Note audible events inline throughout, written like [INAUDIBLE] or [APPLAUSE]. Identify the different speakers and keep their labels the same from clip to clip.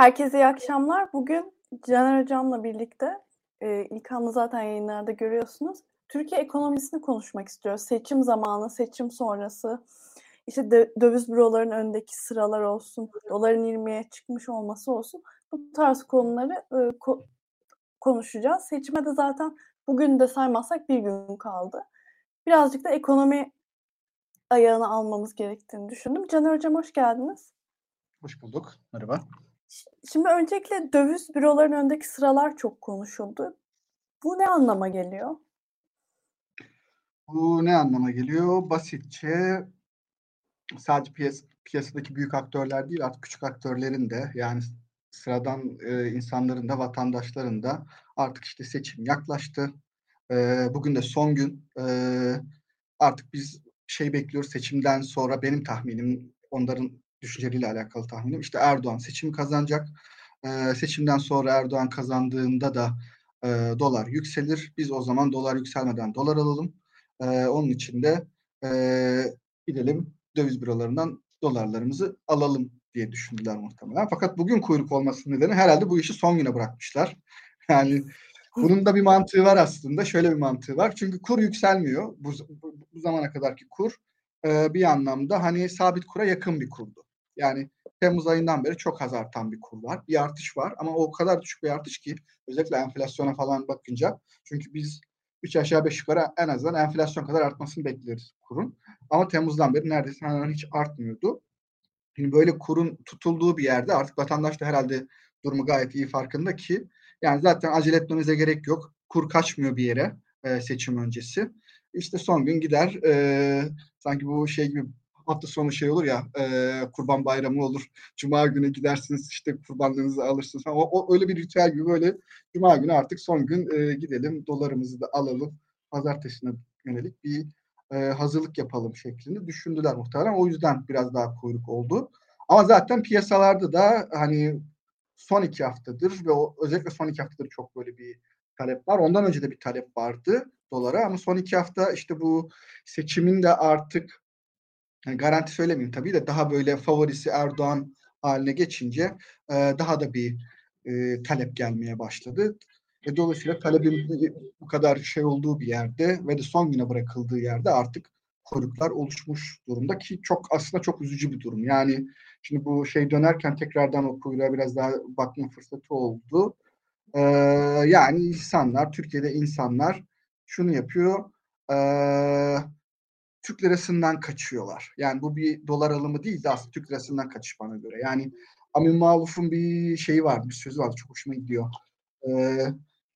Speaker 1: Herkese iyi akşamlar. Bugün Caner Hocam'la birlikte, e, İlkan'la zaten yayınlarda görüyorsunuz. Türkiye ekonomisini konuşmak istiyoruz. Seçim zamanı, seçim sonrası, işte döviz büroların önündeki sıralar olsun, doların 20'ye çıkmış olması olsun. Bu tarz konuları e, ko- konuşacağız. Seçime de zaten bugün de saymazsak bir gün kaldı. Birazcık da ekonomi ayağını almamız gerektiğini düşündüm. Caner Hocam hoş geldiniz.
Speaker 2: Hoş bulduk. Merhaba.
Speaker 1: Şimdi öncelikle döviz büroların önündeki sıralar çok konuşuldu. Bu ne anlama geliyor?
Speaker 2: Bu ne anlama geliyor? Basitçe sadece piyas piyasadaki büyük aktörler değil artık küçük aktörlerin de yani sıradan e, insanların da vatandaşların da artık işte seçim yaklaştı. E, bugün de son gün. E, artık biz şey bekliyoruz seçimden sonra benim tahminim onların düşünceleriyle alakalı tahminim. İşte Erdoğan seçimi kazanacak. E, seçimden sonra Erdoğan kazandığında da e, dolar yükselir. Biz o zaman dolar yükselmeden dolar alalım. E, onun için de e, gidelim döviz bürolarından dolarlarımızı alalım diye düşündüler muhtemelen. Fakat bugün kuyruk olması nedeni herhalde bu işi son güne bırakmışlar. Yani bunun da bir mantığı var aslında. Şöyle bir mantığı var. Çünkü kur yükselmiyor. Bu, bu, bu zamana kadarki kur e, bir anlamda hani sabit kura yakın bir kurdu. Yani Temmuz ayından beri çok az artan bir kur var. Bir artış var ama o kadar düşük bir artış ki özellikle enflasyona falan bakınca çünkü biz 3 aşağı 5 yukarı en azından enflasyon kadar artmasını bekleriz kurun. Ama Temmuz'dan beri neredeyse hemen hiç artmıyordu. Şimdi böyle kurun tutulduğu bir yerde artık vatandaş da herhalde durumu gayet iyi farkında ki yani zaten acele etmenize gerek yok. Kur kaçmıyor bir yere e, seçim öncesi. İşte son gün gider e, sanki bu şey gibi hafta sonu şey olur ya e, kurban bayramı olur. Cuma günü gidersiniz işte kurbanlığınızı alırsınız falan. O, o öyle bir ritüel gibi böyle cuma günü artık son gün e, gidelim dolarımızı da alalım. Pazartesine yönelik bir e, hazırlık yapalım şeklinde düşündüler muhtemelen. O yüzden biraz daha kuyruk oldu. Ama zaten piyasalarda da hani son iki haftadır ve o, özellikle son iki haftadır çok böyle bir talep var. Ondan önce de bir talep vardı dolara ama son iki hafta işte bu seçimin de artık yani garanti söylemeyeyim tabii de daha böyle favorisi Erdoğan haline geçince e, daha da bir e, talep gelmeye başladı. E, dolayısıyla talebin bu kadar şey olduğu bir yerde ve de son güne bırakıldığı yerde artık kuyruklar oluşmuş durumda ki çok aslında çok üzücü bir durum. Yani şimdi bu şey dönerken tekrardan o kuyruğa biraz daha bakma fırsatı oldu. Ee, yani insanlar, Türkiye'de insanlar şunu yapıyor. Ee, Türk lirasından kaçıyorlar. Yani bu bir dolar alımı değil de aslında Türk lirasından kaçış bana göre. Yani Amin Maluf'un bir şeyi vardı, bir sözü vardı. Çok hoşuma gidiyor. Ee,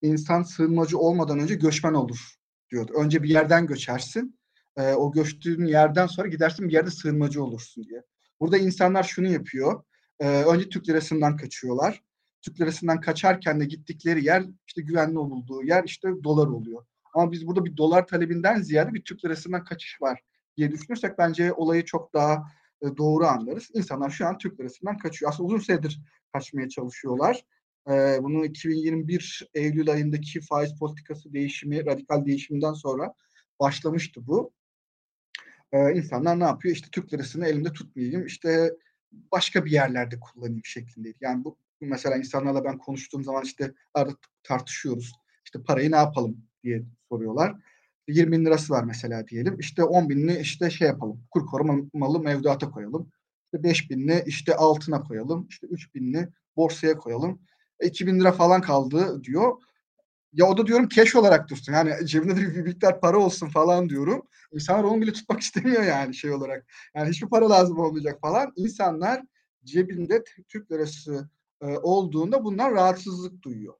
Speaker 2: insan sığınmacı olmadan önce göçmen olur diyordu. Önce bir yerden göçersin. E, o göçtüğün yerden sonra gidersin bir yerde sığınmacı olursun diye. Burada insanlar şunu yapıyor. E, önce Türk lirasından kaçıyorlar. Türk lirasından kaçarken de gittikleri yer işte güvenli olduğu yer işte dolar oluyor. Ama biz burada bir dolar talebinden ziyade bir Türk lirasından kaçış var diye düşünürsek bence olayı çok daha e, doğru anlarız. İnsanlar şu an Türk lirasından kaçıyor. Aslında uzun süredir kaçmaya çalışıyorlar. E, bunu 2021 Eylül ayındaki faiz politikası değişimi, radikal değişiminden sonra başlamıştı bu. E, insanlar ne yapıyor? İşte Türk lirasını elimde tutmayayım, işte başka bir yerlerde kullanayım şeklindeydi. Yani bu mesela insanlarla ben konuştuğum zaman işte arada tartışıyoruz. İşte parayı ne yapalım diye soruyorlar. 20 bin lirası var mesela diyelim. İşte 10 binini işte şey yapalım. Kur korumalı mevduata koyalım. İşte 5 binini işte altına koyalım. İşte 3 binini borsaya koyalım. E, 2 bin lira falan kaldı diyor. Ya o da diyorum keş olarak dursun. Yani cebinde de bir miktar para olsun falan diyorum. İnsanlar onu bile tutmak [LAUGHS] istemiyor yani şey olarak. Yani hiçbir para lazım olmayacak falan. İnsanlar cebinde Türk lirası e, olduğunda bundan rahatsızlık duyuyor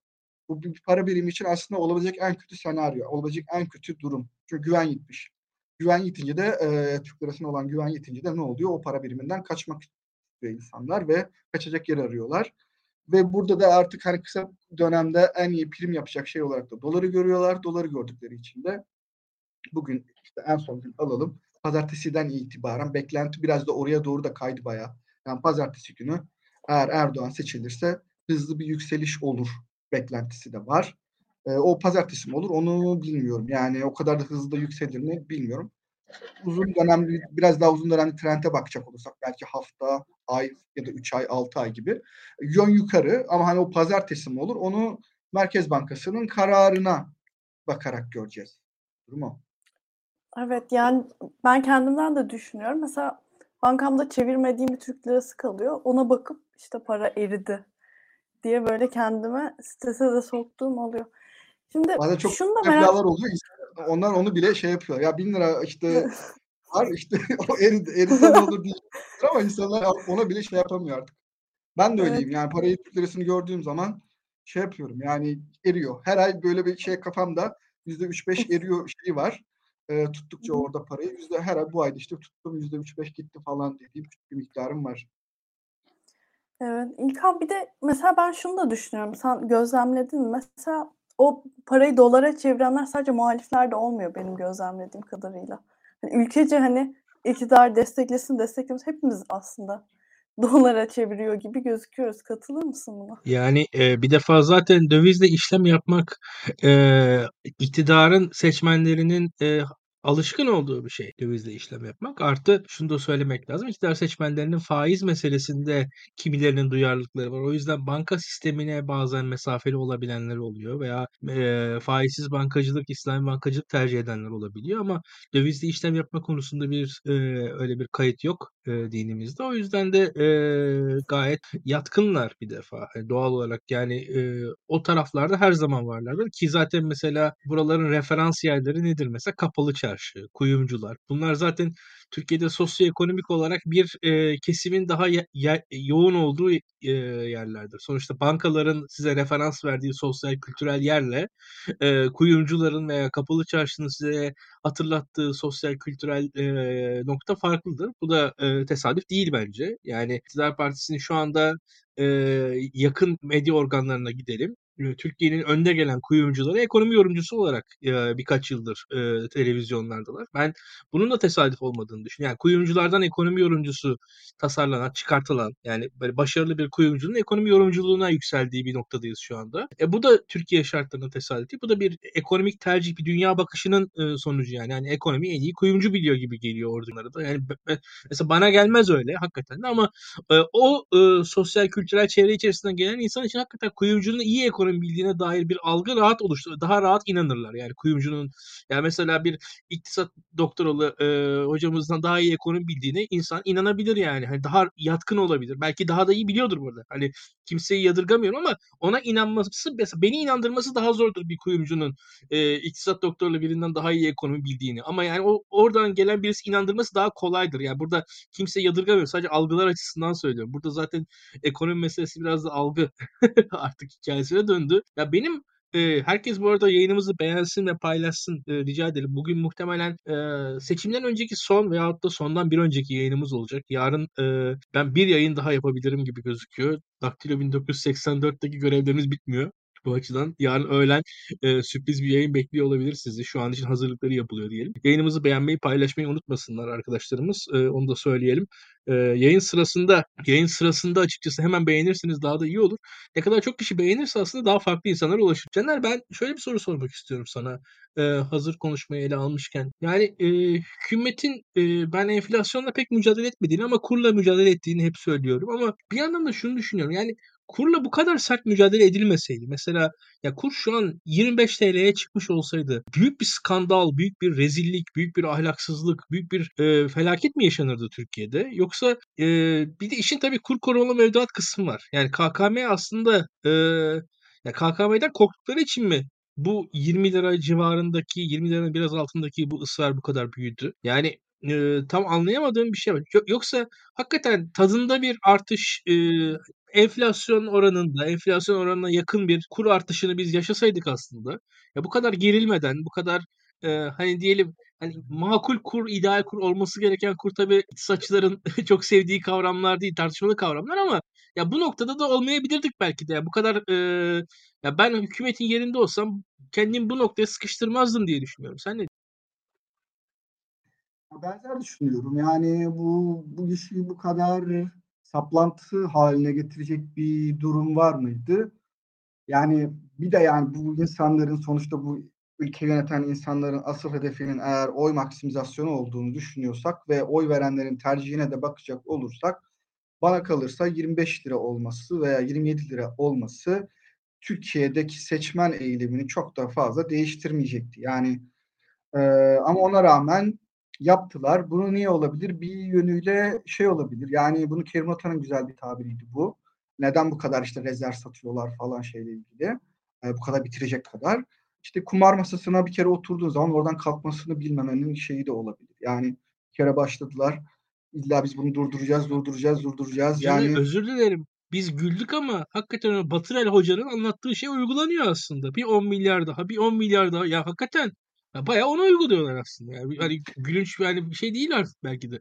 Speaker 2: bu bir para birimi için aslında olabilecek en kötü senaryo, olabilecek en kötü durum. Çünkü güven gitmiş. Güven yitince de e, Türk lirasına olan güven yitince de ne oluyor? O para biriminden kaçmak istiyor insanlar ve kaçacak yer arıyorlar. Ve burada da artık hani kısa dönemde en iyi prim yapacak şey olarak da doları görüyorlar. Doları gördükleri için de bugün işte en son gün alalım. Pazartesiden itibaren beklenti biraz da oraya doğru da kaydı bayağı. Yani pazartesi günü eğer Erdoğan seçilirse hızlı bir yükseliş olur beklentisi de var. E, o pazartesi mi olur onu bilmiyorum. Yani o kadar da hızlı yükselir mi bilmiyorum. uzun dönemli biraz daha uzun dönemli trende bakacak olursak belki hafta, ay ya da 3 ay, 6 ay gibi yön yukarı ama hani o pazartesi mi olur onu Merkez Bankası'nın kararına bakarak göreceğiz. Durumu.
Speaker 1: Evet yani ben kendimden de düşünüyorum. Mesela bankamda çevirmediğim bir Türk lirası kalıyor. Ona bakıp işte para eridi diye böyle kendime strese de soktuğum oluyor. Şimdi
Speaker 2: Bazen çok
Speaker 1: şunu da
Speaker 2: merak... oluyor. Onlar onu bile şey yapıyor. Ya bin lira işte var işte [LAUGHS] o eridi ne olur diye. Ama insanlar ona bile şey yapamıyor artık. Ben de öyleyim. Evet. Yani parayı Türk lirasını gördüğüm zaman şey yapıyorum. Yani eriyor. Her ay böyle bir şey kafamda yüzde üç beş eriyor şeyi var. E, tuttukça orada parayı yüzde her ay bu ayda işte tuttum yüzde üç beş gitti falan dediğim küçük bir miktarım var.
Speaker 1: Evet. İlkan bir de mesela ben şunu da düşünüyorum. Sen gözlemledin mi? Mesela o parayı dolara çevirenler sadece muhalifler de olmuyor benim gözlemlediğim kadarıyla. Yani ülkece hani iktidar desteklesin desteklesin hepimiz aslında [LAUGHS] dolara çeviriyor gibi gözüküyoruz. Katılır mısın buna?
Speaker 3: Yani e, bir defa zaten dövizle işlem yapmak e, iktidarın seçmenlerinin e, alışkın olduğu bir şey dövizle işlem yapmak. Artı şunu da söylemek lazım. İktidar seçmenlerinin faiz meselesinde kimilerinin duyarlılıkları var. O yüzden banka sistemine bazen mesafeli olabilenler oluyor veya e, faizsiz bankacılık, İslami bankacılık tercih edenler olabiliyor ama dövizle işlem yapma konusunda bir e, öyle bir kayıt yok e, dinimizde. O yüzden de e, gayet yatkınlar bir defa. Yani doğal olarak yani e, o taraflarda her zaman varlardır ki zaten mesela buraların referans yerleri nedir? Mesela kapalı çarşı, kuyumcular. Bunlar zaten Türkiye'de sosyoekonomik olarak bir e, kesimin daha ya, yoğun olduğu e, yerlerdir. Sonuçta bankaların size referans verdiği sosyal kültürel yerle e, kuyumcuların veya kapalı çarşının size hatırlattığı sosyal kültürel e, nokta farklıdır. Bu da e, tesadüf değil bence. Yani İktidar Partisi'nin şu anda e, yakın medya organlarına gidelim. Türkiye'nin önde gelen kuyumcuları ekonomi yorumcusu olarak e, birkaç yıldır e, televizyonlardalar. Ben bunun da tesadüf olmadığını düşünüyorum. Yani kuyumculardan ekonomi yorumcusu tasarlanan, çıkartılan yani böyle başarılı bir kuyumcunun ekonomi yorumculuğuna yükseldiği bir noktadayız şu anda. E, bu da Türkiye şartlarının tesadüfi. Bu da bir ekonomik tercih, bir dünya bakışının e, sonucu yani. Yani ekonomi en iyi kuyumcu biliyor gibi geliyor ordulara da. Yani mesela bana gelmez öyle hakikaten de ama e, o e, sosyal kültürel çevre içerisinden gelen insan için hakikaten kuyumcunun iyi ekonomi ekonomi bildiğine dair bir algı rahat oluşturur. Daha rahat inanırlar. Yani kuyumcunun yani mesela bir iktisat doktoralı e, hocamızdan daha iyi ekonomi bildiğine insan inanabilir yani. Hani daha yatkın olabilir. Belki daha da iyi biliyordur burada. Hani kimseyi yadırgamıyorum ama ona inanması mesela beni inandırması daha zordur bir kuyumcunun e, iktisat doktorlu birinden daha iyi ekonomi bildiğini. Ama yani o oradan gelen birisi inandırması daha kolaydır. Yani burada kimse yadırgamıyor. Sadece algılar açısından söylüyorum. Burada zaten ekonomi meselesi biraz da algı [LAUGHS] artık hikayesine döndü. Ya benim e, herkes bu arada yayınımızı beğensin ve paylaşsın e, rica edelim. Bugün muhtemelen e, seçimden önceki son veyahut da sondan bir önceki yayınımız olacak. Yarın e, ben bir yayın daha yapabilirim gibi gözüküyor. Daktilo 1984'teki görevlerimiz bitmiyor bu açıdan. Yarın öğlen e, sürpriz bir yayın bekliyor olabilir sizi. Şu an için hazırlıkları yapılıyor diyelim. Yayınımızı beğenmeyi, paylaşmayı unutmasınlar arkadaşlarımız. E, onu da söyleyelim. E, yayın sırasında yayın sırasında açıkçası hemen beğenirseniz daha da iyi olur. Ne kadar çok kişi beğenirse aslında daha farklı insanlara ulaşır. Caner ben şöyle bir soru sormak istiyorum sana. E, hazır konuşmayı ele almışken. Yani e, hükümetin e, ben enflasyonla pek mücadele etmediğini ama kurla mücadele ettiğini hep söylüyorum. Ama bir yandan da şunu düşünüyorum. Yani kurla bu kadar sert mücadele edilmeseydi mesela ya kur şu an 25 TL'ye çıkmış olsaydı büyük bir skandal, büyük bir rezillik, büyük bir ahlaksızlık, büyük bir e, felaket mi yaşanırdı Türkiye'de? Yoksa e, bir de işin tabii kur koruma mevduat kısmı var. Yani KKM aslında e, ya KKM'den korktukları için mi bu 20 lira civarındaki 20 liranın biraz altındaki bu ısrar bu kadar büyüdü? Yani e, tam anlayamadığım bir şey var. Yoksa hakikaten tadında bir artış e, enflasyon oranında, enflasyon oranına yakın bir kur artışını biz yaşasaydık aslında, ya bu kadar gerilmeden, bu kadar e, hani diyelim hani makul kur, ideal kur olması gereken kur tabii iktisatçıların [LAUGHS] çok sevdiği kavramlar değil, tartışmalı kavramlar ama ya bu noktada da olmayabilirdik belki de. Yani bu kadar e, ya ben hükümetin yerinde olsam kendimi bu noktaya sıkıştırmazdım diye düşünüyorum. Sen ne
Speaker 2: Benzer düşünüyorum. Yani bu bu işi bu kadar saplantı haline getirecek bir durum var mıydı? Yani bir de yani bu insanların sonuçta bu ülke yöneten insanların asıl hedefinin eğer oy maksimizasyonu olduğunu düşünüyorsak ve oy verenlerin tercihine de bakacak olursak bana kalırsa 25 lira olması veya 27 lira olması Türkiye'deki seçmen eğilimini çok da fazla değiştirmeyecekti. Yani e, ama ona rağmen yaptılar. Bunu niye olabilir? Bir yönüyle şey olabilir. Yani bunu Kerim Atan'ın güzel bir tabiriydi bu. Neden bu kadar işte rezerv satıyorlar falan şeyle ilgili. E, bu kadar bitirecek kadar. İşte kumar masasına bir kere oturduğun zaman oradan kalkmasını bilmemenin şeyi de olabilir. Yani bir kere başladılar. İlla biz bunu durduracağız, durduracağız, durduracağız.
Speaker 3: Yani,
Speaker 2: Yani
Speaker 3: özür dilerim. Biz güldük ama hakikaten Batırel Hoca'nın anlattığı şey uygulanıyor aslında. Bir 10 milyar daha, bir 10 milyar daha. Ya hakikaten ya bayağı onu uyguluyorlar aslında. Yani hani gülünç yani bir şey değil artık belki de.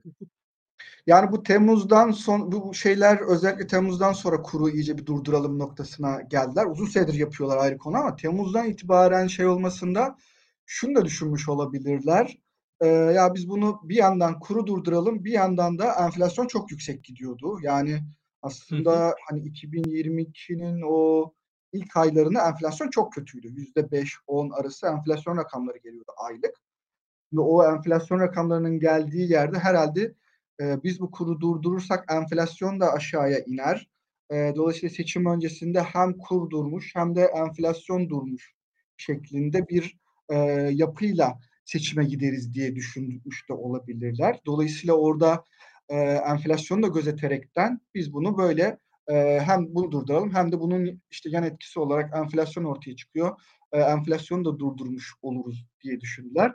Speaker 2: Yani bu Temmuz'dan son bu şeyler özellikle Temmuz'dan sonra kuru iyice bir durduralım noktasına geldiler. Uzun süredir yapıyorlar ayrı konu ama Temmuz'dan itibaren şey olmasında şunu da düşünmüş olabilirler. Ee, ya biz bunu bir yandan kuru durduralım, bir yandan da enflasyon çok yüksek gidiyordu. Yani aslında hani 2022'nin o ilk aylarında enflasyon çok kötüydü. Yüzde beş, on arası enflasyon rakamları geliyordu aylık. Ve o enflasyon rakamlarının geldiği yerde herhalde e, biz bu kuru durdurursak enflasyon da aşağıya iner. E, dolayısıyla seçim öncesinde hem kur durmuş hem de enflasyon durmuş şeklinde bir e, yapıyla seçime gideriz diye düşünmüş de olabilirler. Dolayısıyla orada e, enflasyonu da gözeterekten biz bunu böyle hem bunu durduralım hem de bunun işte yan etkisi olarak enflasyon ortaya çıkıyor. E, enflasyonu da durdurmuş oluruz diye düşündüler.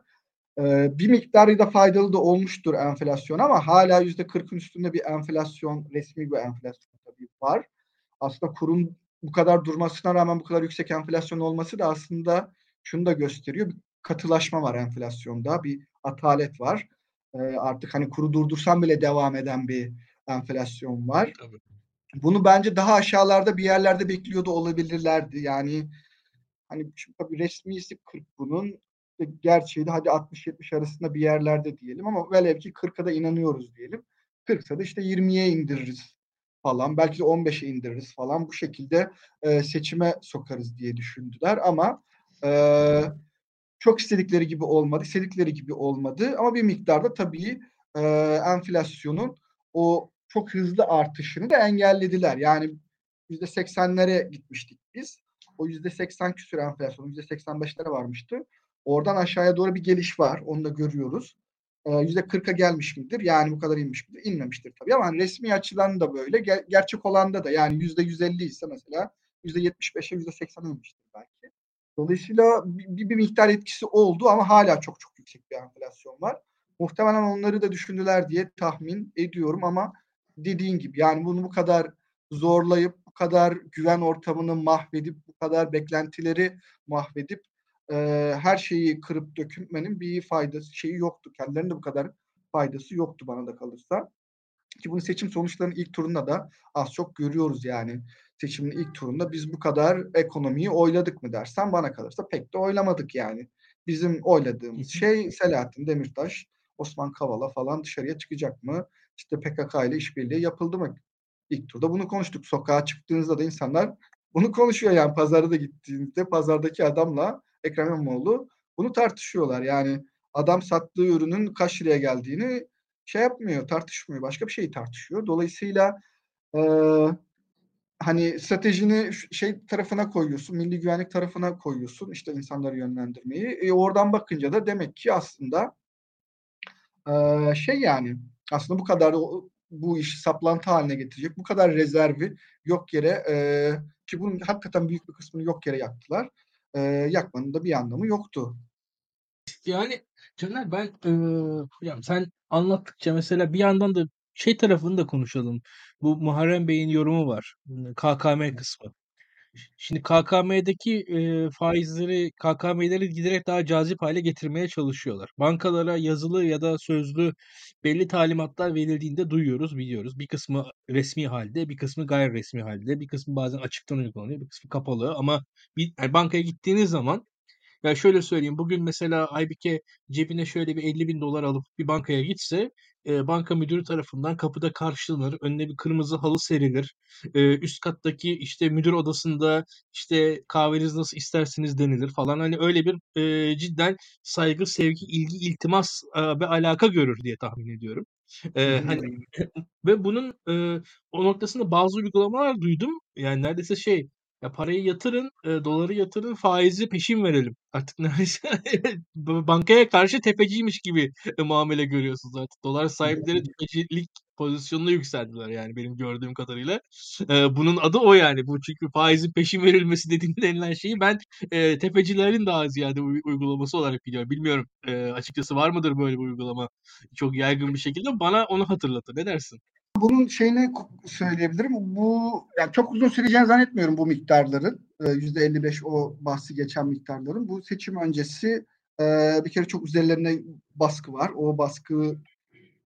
Speaker 2: Bir miktarı da faydalı da olmuştur enflasyon ama hala yüzde kırkın üstünde bir enflasyon, resmi bir enflasyon tabii var. Aslında kurun bu kadar durmasına rağmen bu kadar yüksek enflasyon olması da aslında şunu da gösteriyor. Bir katılaşma var enflasyonda, bir atalet var. Artık hani kuru durdursam bile devam eden bir enflasyon var. Tabii. Bunu bence daha aşağılarda bir yerlerde bekliyordu olabilirlerdi. Yani hani tabii resmisi 40 bunun gerçeği de hadi 60-70 arasında bir yerlerde diyelim ama velev ki 40'a da inanıyoruz diyelim. 40'sa da işte 20'ye indiririz falan. Belki de 15'e indiririz falan. Bu şekilde e, seçime sokarız diye düşündüler ama e, çok istedikleri gibi olmadı. istedikleri gibi olmadı ama bir miktarda tabii e, enflasyonun o çok hızlı artışını da engellediler. Yani %80'lere gitmiştik biz. O %80 küsür enflasyon, %85'lere varmıştı. Oradan aşağıya doğru bir geliş var. Onu da görüyoruz. Ee, %40'a gelmiş midir? Yani bu kadar inmiş midir? İnmemiştir tabii ama hani resmi açıdan da böyle. Ger- gerçek olanda da yani %150 ise mesela %75'e %80'e inmiştir belki. Dolayısıyla bir, bir miktar etkisi oldu ama hala çok çok yüksek bir enflasyon var. Muhtemelen onları da düşündüler diye tahmin ediyorum ama dediğin gibi yani bunu bu kadar zorlayıp bu kadar güven ortamını mahvedip bu kadar beklentileri mahvedip e, her şeyi kırıp dökülmenin bir faydası şeyi yoktu. Kendilerinde bu kadar faydası yoktu bana da kalırsa. Ki bunu seçim sonuçlarının ilk turunda da az çok görüyoruz yani. Seçimin ilk turunda biz bu kadar ekonomiyi oyladık mı dersen bana kalırsa pek de oylamadık yani. Bizim oyladığımız şey Selahattin Demirtaş, Osman Kavala falan dışarıya çıkacak mı? İşte PKK ile işbirliği yapıldı mı? İlk turda bunu konuştuk. Sokağa çıktığınızda da insanlar [LAUGHS] bunu konuşuyor yani pazara da gittiğinizde pazardaki adamla Ekrem İmamoğlu bunu tartışıyorlar. Yani adam sattığı ürünün kaç liraya geldiğini şey yapmıyor, tartışmıyor. Başka bir şeyi tartışıyor. Dolayısıyla e, hani stratejini şey tarafına koyuyorsun, milli güvenlik tarafına koyuyorsun işte insanları yönlendirmeyi. E, oradan bakınca da demek ki aslında e, şey yani aslında bu kadar bu işi saplantı haline getirecek bu kadar rezervi yok yere e, ki bunun hakikaten büyük bir kısmını yok yere yaktılar e, yakmanın da bir anlamı yoktu.
Speaker 3: Yani Caner ben e, hocam sen anlattıkça mesela bir yandan da şey tarafını da konuşalım. Bu Muharrem Bey'in yorumu var. KKM kısmı. Şimdi KKM'deki e, faizleri, KKM'leri giderek daha cazip hale getirmeye çalışıyorlar. Bankalara yazılı ya da sözlü belli talimatlar verildiğinde duyuyoruz, biliyoruz. Bir kısmı resmi halde, bir kısmı gayri resmi halde, bir kısmı bazen açıktan uygulanıyor, bir kısmı kapalı. Ama bir yani bankaya gittiğiniz zaman Ya şöyle söyleyeyim. Bugün mesela Aybike cebine şöyle bir 50 bin dolar alıp bir bankaya gitse e, banka müdürü tarafından kapıda karşılanır. Önüne bir kırmızı halı serilir. E, üst kattaki işte müdür odasında işte kahveniz nasıl isterseniz denilir falan. Hani öyle bir e, cidden saygı, sevgi, ilgi, iltimas e, ve alaka görür diye tahmin ediyorum. E, hani [LAUGHS] ve bunun e, o noktasında bazı uygulamalar duydum. Yani neredeyse şey ya parayı yatırın, e, doları yatırın, faizi peşin verelim. Artık neredeyse [LAUGHS] bankaya karşı tepeciymiş gibi e, muamele görüyorsunuz artık. Dolar sahipleri tepecilik pozisyonuna yükseldiler yani benim gördüğüm kadarıyla. E, bunun adı o yani. Bu çünkü faizin peşin verilmesi dediğin [LAUGHS] denilen şeyi ben e, tepecilerin daha ziyade uy- uygulaması olarak biliyorum. Bilmiyorum e, açıkçası var mıdır böyle bir uygulama çok yaygın bir şekilde. Bana onu hatırlatır. Ne dersin?
Speaker 2: Bunun şeyini söyleyebilirim. Bu yani çok uzun süreceğini zannetmiyorum bu miktarların. Yüzde 55 o bahsi geçen miktarların. Bu seçim öncesi bir kere çok üzerlerine baskı var. O baskı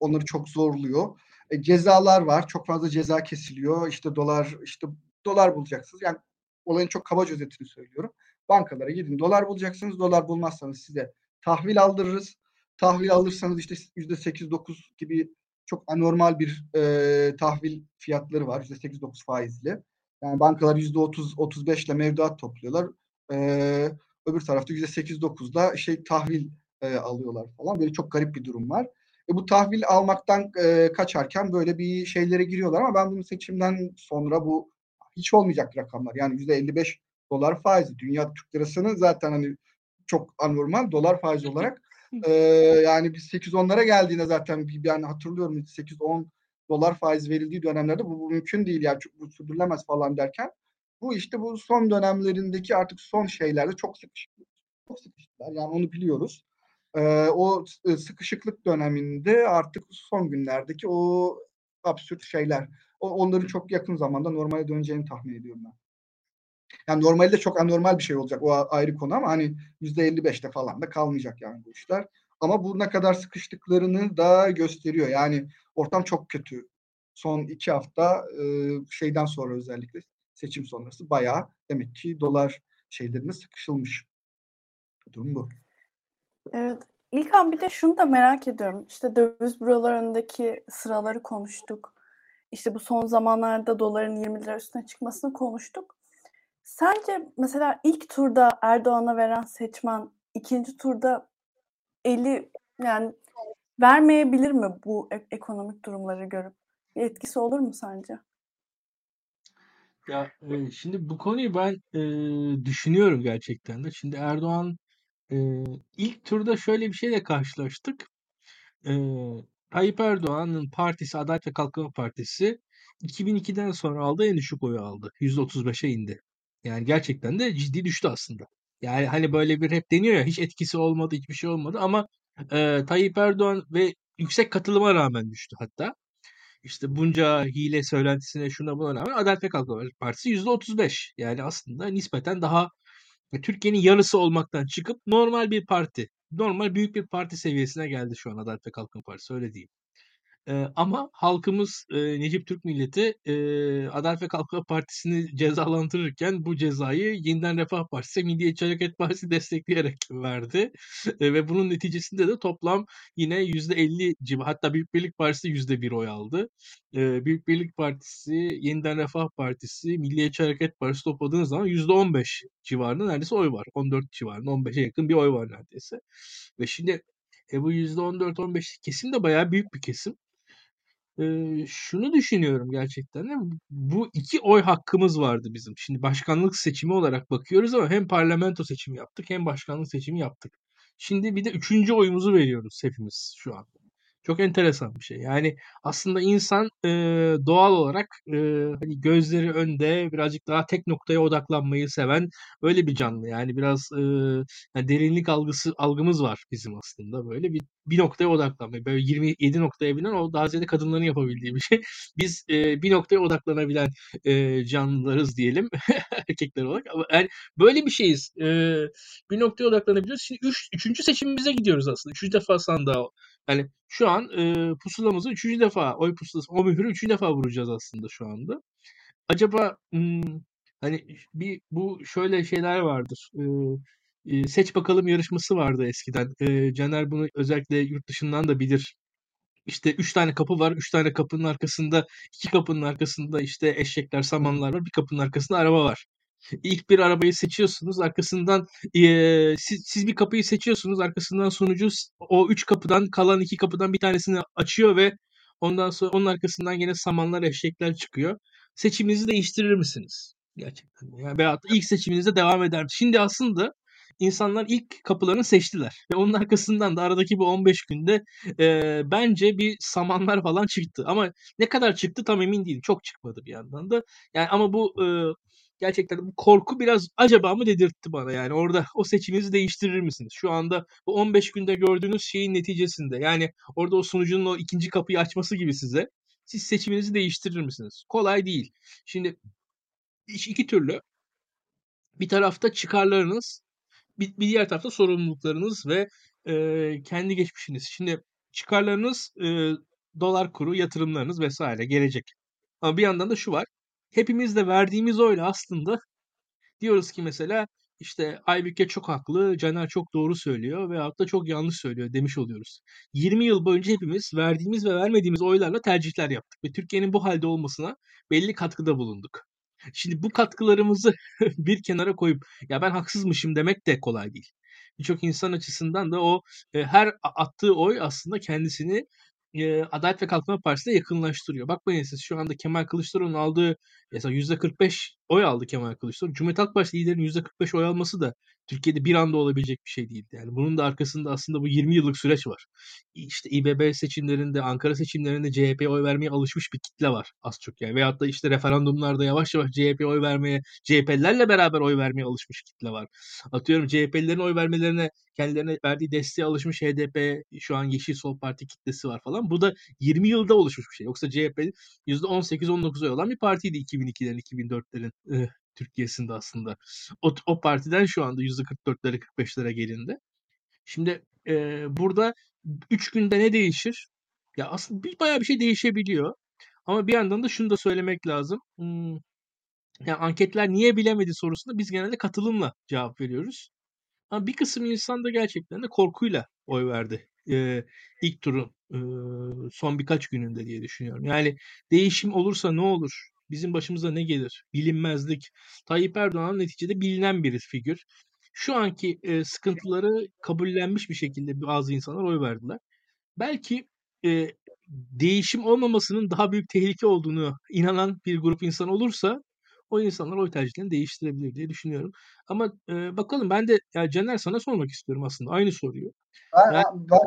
Speaker 2: onları çok zorluyor. E, cezalar var. Çok fazla ceza kesiliyor. İşte dolar işte dolar bulacaksınız. Yani olayın çok kabaca özetini söylüyorum. Bankalara gidin dolar bulacaksınız. Dolar bulmazsanız size tahvil aldırırız. Tahvil alırsanız işte yüzde sekiz dokuz gibi çok anormal bir e, tahvil fiyatları var. yüzde sekiz dokuz faizli. Yani bankalar yüzde otuz otuz beşle mevduat topluyorlar. E, öbür tarafta yüzde sekiz dokuzla şey tahvil e, alıyorlar falan. Böyle çok garip bir durum var. E, bu tahvil almaktan e, kaçarken böyle bir şeylere giriyorlar ama ben bunu seçimden sonra bu hiç olmayacak rakamlar. Yani yüzde 55 dolar faizi. Dünya Türk lirasının zaten hani çok anormal dolar faizi olarak. E, yani biz 8-10'lara geldiğinde zaten bir yani hatırlıyorum 8-10 dolar faiz verildiği dönemlerde bu, bu mümkün değil yani bu sürdürülemez falan derken bu işte bu son dönemlerindeki artık son şeylerde çok sıkışıklar. Çok sıkıştılar. Yani onu biliyoruz e, o sıkışıklık döneminde artık son günlerdeki o absürt şeyler o, onların çok yakın zamanda normale döneceğini tahmin ediyorum ben. Yani normalde çok anormal bir şey olacak o ayrı konu ama hani yüzde 55'te falan da kalmayacak yani bu işler. Ama bu ne kadar sıkıştıklarını da gösteriyor. Yani ortam çok kötü. Son iki hafta e, şeyden sonra özellikle seçim sonrası bayağı demek ki dolar şeylerine sıkışılmış. Durum bu.
Speaker 1: Evet. İlkan bir de şunu da merak ediyorum. İşte döviz bürolarındaki sıraları konuştuk. İşte bu son zamanlarda doların 20 lira üstüne çıkmasını konuştuk. Sence mesela ilk turda Erdoğan'a veren seçmen ikinci turda eli yani vermeyebilir mi bu ekonomik durumları görüp? Bir etkisi olur mu sence?
Speaker 3: Ya e, şimdi bu konuyu ben e, düşünüyorum gerçekten de. Şimdi Erdoğan Eee, ilk turda şöyle bir şeyle karşılaştık. Eee, Tayyip Erdoğan'ın partisi Adalet ve Kalkınma Partisi 2002'den sonra aldığı en düşük oyu aldı. %35'e indi. Yani gerçekten de ciddi düştü aslında. Yani hani böyle bir hep deniyor ya hiç etkisi olmadı, hiçbir şey olmadı ama eee, Tayyip Erdoğan ve yüksek katılıma rağmen düştü hatta. İşte bunca hile söylentisine şuna buna rağmen Adalet ve Kalkınma Partisi %35. Yani aslında nispeten daha Türkiye'nin yarısı olmaktan çıkıp normal bir parti, normal büyük bir parti seviyesine geldi şu an Adalet ve Kalkınma Partisi öyle diyeyim. Ee, ama halkımız e, Necip Türk milleti e, Adalet ve Kalkınma Partisi'ni cezalandırırken bu cezayı Yeniden Refah Partisi, Milliyetçi Hareket Partisi destekleyerek verdi. E, ve bunun neticesinde de toplam yine %50 civarı hatta Büyük Birlik Partisi %1 oy aldı. E, Büyük Birlik Partisi, Yeniden Refah Partisi, Milliyetçi Hareket Partisi topladığınız zaman %15 civarında neredeyse oy var. 14 civarında 15'e yakın bir oy var neredeyse. Ve şimdi e, bu %14-15 kesim de bayağı büyük bir kesim. Eee, şunu düşünüyorum gerçekten de bu iki oy hakkımız vardı bizim. Şimdi başkanlık seçimi olarak bakıyoruz ama hem parlamento seçimi yaptık hem başkanlık seçimi yaptık. Şimdi bir de üçüncü oyumuzu veriyoruz hepimiz şu an. Çok enteresan bir şey. Yani aslında insan e, doğal olarak e, hani gözleri önde birazcık daha tek noktaya odaklanmayı seven öyle bir canlı. Yani biraz e, yani derinlik algısı algımız var bizim aslında böyle bir bir noktaya odaklanmayı. Böyle 27 noktaya binen o daha ziyade kadınların yapabildiği bir şey. [LAUGHS] Biz e, bir noktaya odaklanabilen e, canlılarız diyelim [LAUGHS] erkekler olarak. Ama yani böyle bir şeyiz. E, bir noktaya odaklanabiliyoruz. Şimdi üç, üçüncü seçimimize gidiyoruz aslında. Üçüncü defa sandığa yani şu an e, pusulamızı üçüncü defa oy pusulası o mühürü üçüncü defa vuracağız aslında şu anda. Acaba hmm, hani bir bu şöyle şeyler vardır. E, Eee, seç bakalım yarışması vardı eskiden. Eee, Caner bunu özellikle yurt dışından da bilir. İşte 3 tane kapı var. 3 tane kapının arkasında, 2 kapının arkasında işte eşekler, samanlar var. Bir kapının arkasında araba var. İlk bir arabayı seçiyorsunuz. Arkasından eee, siz, siz bir kapıyı seçiyorsunuz. Arkasından sunucu o 3 kapıdan kalan 2 kapıdan bir tanesini açıyor ve ondan sonra onun arkasından yine samanlar, eşekler çıkıyor. Seçiminizi değiştirir misiniz? Gerçekten. Yani veyahut ilk seçiminizde devam eder. Şimdi aslında insanlar ilk kapılarını seçtiler. Ve onun arkasından da aradaki bu 15 günde eee, bence bir samanlar falan çıktı. Ama ne kadar çıktı tam emin değilim. Çok çıkmadı bir yandan da. Yani ama bu eee, gerçekten bu korku biraz acaba mı dedirtti bana yani orada o seçiminizi değiştirir misiniz? Şu anda bu 15 günde gördüğünüz şeyin neticesinde yani orada o sunucunun o ikinci kapıyı açması gibi size siz seçiminizi değiştirir misiniz? Kolay değil. Şimdi iki türlü. Bir tarafta çıkarlarınız, bir, bir diğer tarafta sorumluluklarınız ve e, kendi geçmişiniz. Şimdi çıkarlarınız e, dolar kuru, yatırımlarınız vesaire gelecek. Ama bir yandan da şu var. Hepimiz de verdiğimiz oyla aslında Diyoruz ki mesela işte Aybüke çok haklı, Caner çok doğru söylüyor veyahut da çok yanlış söylüyor demiş oluyoruz. 20 yıl boyunca hepimiz verdiğimiz ve vermediğimiz oylarla tercihler yaptık ve Türkiye'nin bu halde olmasına belli katkıda bulunduk. Şimdi bu katkılarımızı [LAUGHS] bir kenara koyup ya ben haksızmışım demek de kolay değil. Birçok insan açısından da o e, her attığı oy aslında kendisini e, Adalet ve Kalkınma Partisi'ne yakınlaştırıyor. Bakmayın siz şu anda Kemal Kılıçdaroğlu'nun aldığı Mesela %45 oy aldı Kemal Kılıçdaroğlu. Cumhuriyet Halk Partisi liderinin %45 oy alması da Türkiye'de bir anda olabilecek bir şey değildi. Yani bunun da arkasında aslında bu 20 yıllık süreç var. İşte İBB seçimlerinde, Ankara seçimlerinde CHP'ye oy vermeye alışmış bir kitle var az çok yani. Veyahut da işte referandumlarda yavaş yavaş CHP'ye oy vermeye, CHP'lilerle beraber oy vermeye alışmış kitle var. Atıyorum CHP'lilerin oy vermelerine kendilerine verdiği desteğe alışmış HDP, şu an Yeşil Sol Parti kitlesi var falan. Bu da 20 yılda oluşmuş bir şey. Yoksa CHP %18-19 oy olan bir partiydi 2002'lerin, 2004'lerin e, Türkiye'sinde aslında. O, o partiden şu anda %44'lere 45'lere gelindi. Şimdi e, burada 3 günde ne değişir? Ya aslında bir, bayağı bir şey değişebiliyor. Ama bir yandan da şunu da söylemek lazım. Hmm, yani anketler niye bilemedi sorusunda biz genelde katılımla cevap veriyoruz. Ama bir kısım insan da gerçekten de korkuyla oy verdi. Ee, ilk turun e, son birkaç gününde diye düşünüyorum. Yani değişim olursa ne olur? Bizim başımıza ne gelir? Bilinmezlik. Tayyip Erdoğan neticede bilinen bir figür. Şu anki e, sıkıntıları kabullenmiş bir şekilde bazı insanlar oy verdiler. Belki e, değişim olmamasının daha büyük tehlike olduğunu inanan bir grup insan olursa o insanlar oy tercihlerini değiştirebilir diye düşünüyorum. Ama e, bakalım ben de ya Caner sana sormak istiyorum aslında aynı soruyu.
Speaker 2: Ben,
Speaker 3: Yani
Speaker 2: ben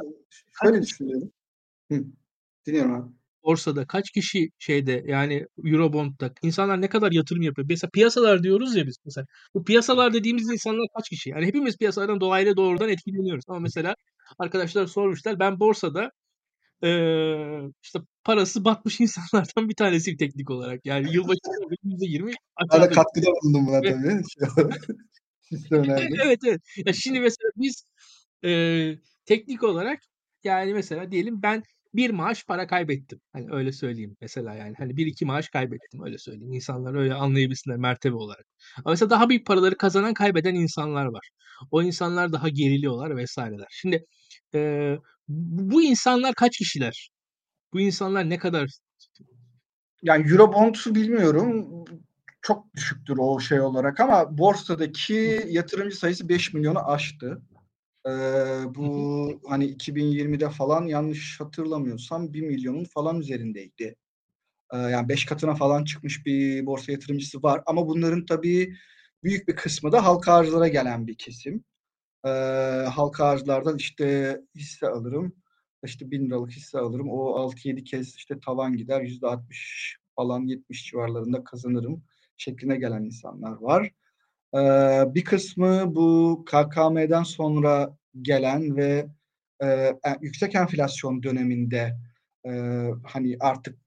Speaker 2: şöyle
Speaker 3: kaç
Speaker 2: düşünüyorum. Hı, dinliyorum abi.
Speaker 3: Borsada kaç kişi şeyde yani Eurobond'da insanlar ne kadar yatırım yapıyor? Mesela piyasalar diyoruz ya biz mesela. Bu piyasalar dediğimiz insanlar kaç kişi? Yani hepimiz piyasalardan dolaylı doğrudan etkileniyoruz. Ama mesela arkadaşlar sormuşlar ben borsada eee, işte parası batmış [LAUGHS] insanlardan bir tanesiyim teknik olarak. Yani yılbaşında %20
Speaker 2: Ben de katkıda bulundum buna tabii. [LAUGHS] Şey [LAUGHS]
Speaker 3: evet evet. Ya şimdi mesela biz eee, teknik olarak yani mesela diyelim ben bir maaş para kaybettim. Hani öyle söyleyeyim mesela yani. Hani bir iki maaş kaybettim öyle söyleyeyim. İnsanlar öyle anlayabilsinler mertebe olarak. Ama mesela daha büyük paraları kazanan kaybeden insanlar var. O insanlar daha geriliyorlar vesaireler. Şimdi bu bu insanlar kaç kişiler? Bu insanlar ne kadar
Speaker 2: Yani Eurobond'u bilmiyorum. Çok düşüktür o şey olarak ama borsadaki yatırımcı sayısı 5 milyonu aştı. Ee, bu hani 2020'de falan yanlış hatırlamıyorsam 1 milyonun falan üzerindeydi. Ee, yani 5 katına falan çıkmış bir borsa yatırımcısı var ama bunların tabii büyük bir kısmı da halka arzlara gelen bir kesim. Ee, halka arzlardan işte hisse alırım. İşte 1000 liralık hisse alırım. O 6-7 kez işte tavan gider. %60 falan 70 civarlarında kazanırım şekline gelen insanlar var. Ee, bir kısmı bu KKM'den sonra gelen ve e, yüksek enflasyon döneminde e, hani artık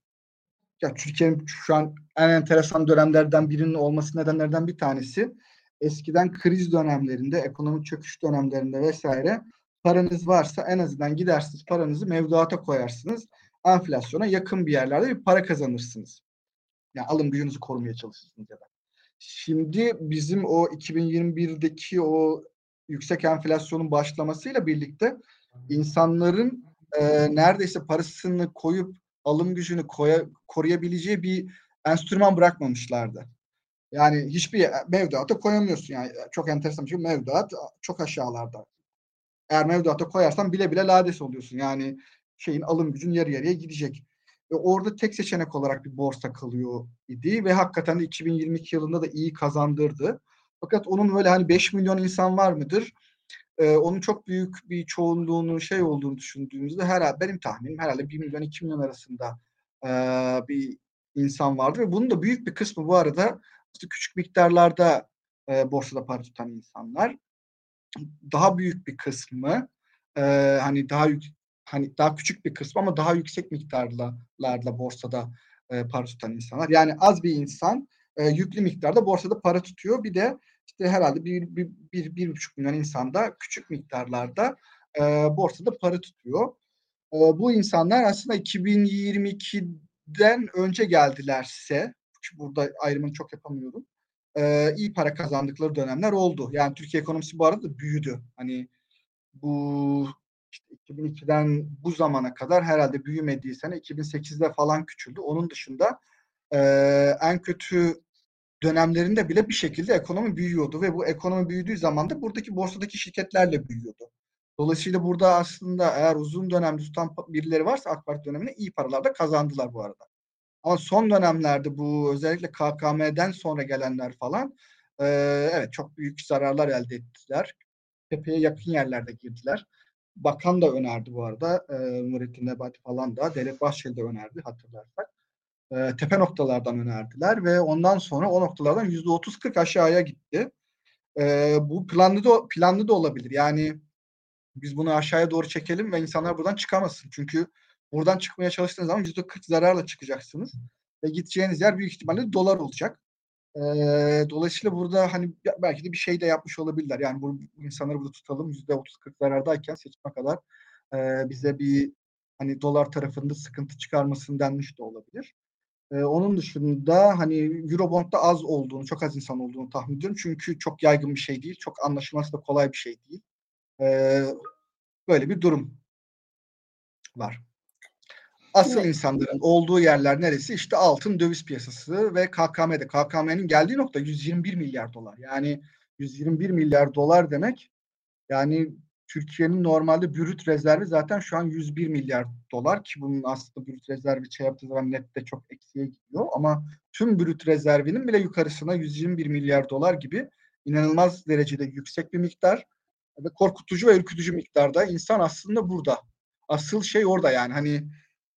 Speaker 2: ya Türkiye'nin şu an en enteresan dönemlerden birinin olması nedenlerden bir tanesi eskiden kriz dönemlerinde, ekonomik çöküş dönemlerinde vesaire paranız varsa en azından gidersiniz paranızı mevduata koyarsınız. Enflasyona yakın bir yerlerde bir para kazanırsınız. Yani alım gücünüzü korumaya çalışırsınız ya da. Şimdi bizim o 2021'deki o yüksek enflasyonun başlamasıyla birlikte insanların e, neredeyse parasını koyup alım gücünü koya, koruyabileceği bir enstrüman bırakmamışlardı. Yani hiçbir mevduata koyamıyorsun yani çok enteresan bir şey mevduat çok aşağılarda. Eğer mevduata koyarsan bile bile lades oluyorsun. Yani şeyin alım gücün yarı yarıya gidecek. Ve orada tek seçenek olarak bir borsa kalıyor idi ve hakikaten de 2022 yılında da iyi kazandırdı. Fakat onun böyle hani 5 milyon insan var mıdır? Ee, onun çok büyük bir çoğunluğunun şey olduğunu düşündüğümüzde herhalde benim tahminim herhalde 1 milyon 2 milyon arasında e, bir insan vardı ve bunun da büyük bir kısmı bu arada işte küçük miktarlarda e, borsada para tutan insanlar. Daha büyük bir kısmı e, hani daha hani daha küçük bir kısmı ama daha yüksek miktarlarla borsada e, para tutan insanlar. Yani az bir insan e, yüklü miktarda borsada para tutuyor. Bir de işte herhalde bir, bir, bir, bir buçuk milyon insan da küçük miktarlarda e, borsada para tutuyor. E, bu insanlar aslında 2022'den önce geldilerse, burada ayrımını çok yapamıyorum, e, iyi para kazandıkları dönemler oldu. Yani Türkiye ekonomisi bu arada da büyüdü. Hani bu işte 2002'den bu zamana kadar herhalde büyümediği sene 2008'de falan küçüldü. Onun dışında e, en kötü dönemlerinde bile bir şekilde ekonomi büyüyordu ve bu ekonomi büyüdüğü zaman da buradaki borsadaki şirketlerle büyüyordu. Dolayısıyla burada aslında eğer uzun dönemde tutan birileri varsa AK Parti döneminde iyi paralar da kazandılar bu arada. Ama son dönemlerde bu özellikle KKM'den sonra gelenler falan e, evet çok büyük zararlar elde ettiler. Tepeye yakın yerlerde girdiler. Bakan da önerdi bu arada. E, Nurettin Nebati falan da. Devlet Bahçeli de önerdi hatırlarsak. E, tepe noktalardan önerdiler ve ondan sonra o noktalardan yüzde otuz kırk aşağıya gitti. E, bu planlı da, planlı da olabilir. Yani biz bunu aşağıya doğru çekelim ve insanlar buradan çıkamasın. Çünkü buradan çıkmaya çalıştığınız zaman yüzde kırk zararla çıkacaksınız. Ve gideceğiniz yer büyük ihtimalle dolar olacak. E, dolayısıyla burada hani belki de bir şey de yapmış olabilirler. Yani bu insanları burada tutalım yüzde otuz kırk zarardayken seçime kadar e, bize bir hani dolar tarafında sıkıntı çıkarmasın denmiş de olabilir. Ee, onun dışında hani Eurobond'da az olduğunu, çok az insan olduğunu tahmin ediyorum. Çünkü çok yaygın bir şey değil. Çok anlaşılması da kolay bir şey değil. Ee, böyle bir durum var. Asıl evet. insanların olduğu yerler neresi? İşte altın döviz piyasası ve KKM'de. KKM'nin geldiği nokta 121 milyar dolar. Yani 121 milyar dolar demek yani Türkiye'nin normalde brüt rezervi zaten şu an 101 milyar dolar ki bunun aslında brüt rezervi şey yaptığı zaman nette çok eksiye gidiyor ama tüm brüt rezervinin bile yukarısına 121 milyar dolar gibi inanılmaz derecede yüksek bir miktar ve korkutucu ve ürkütücü miktarda insan aslında burada. Asıl şey orada yani hani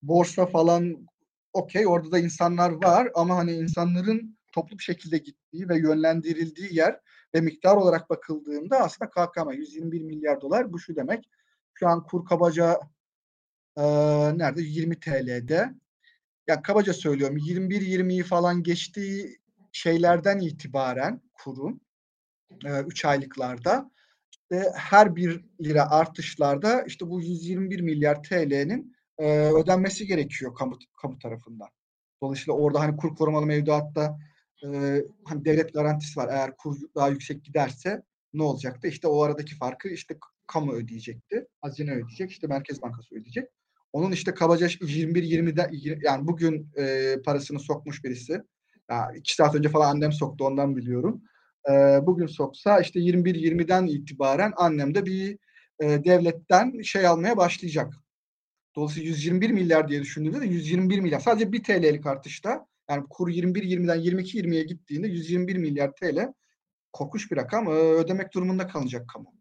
Speaker 2: borsa falan okey orada da insanlar var ama hani insanların toplu bir şekilde gittiği ve yönlendirildiği yer ve miktar olarak bakıldığında aslında KKM 121 milyar dolar bu şu demek. Şu an kur kabaca e, nerede 20 TL'de. Yani kabaca söylüyorum 21-20'yi falan geçtiği şeylerden itibaren kurun 3 e, aylıklarda işte her bir lira artışlarda işte bu 121 milyar TL'nin e, ödenmesi gerekiyor kamu, kamu tarafından. Dolayısıyla orada hani kur korumalı mevduatta hani devlet garantisi var. Eğer kur daha yüksek giderse ne olacaktı? İşte o aradaki farkı işte kamu ödeyecekti. Hazine ödeyecek. işte Merkez Bankası ödeyecek. Onun işte kabaca 21-20'de yani bugün e, parasını sokmuş birisi. Ya iki saat önce falan annem soktu ondan biliyorum. E, bugün soksa işte 21-20'den itibaren annem de bir e, devletten şey almaya başlayacak. Dolayısıyla 121 milyar diye düşündüğümde de 121 milyar. Sadece bir TL'lik artışta yani kur 21-20'den 22-20'ye gittiğinde 121 milyar TL korkunç bir rakam ödemek durumunda kalacak kamu.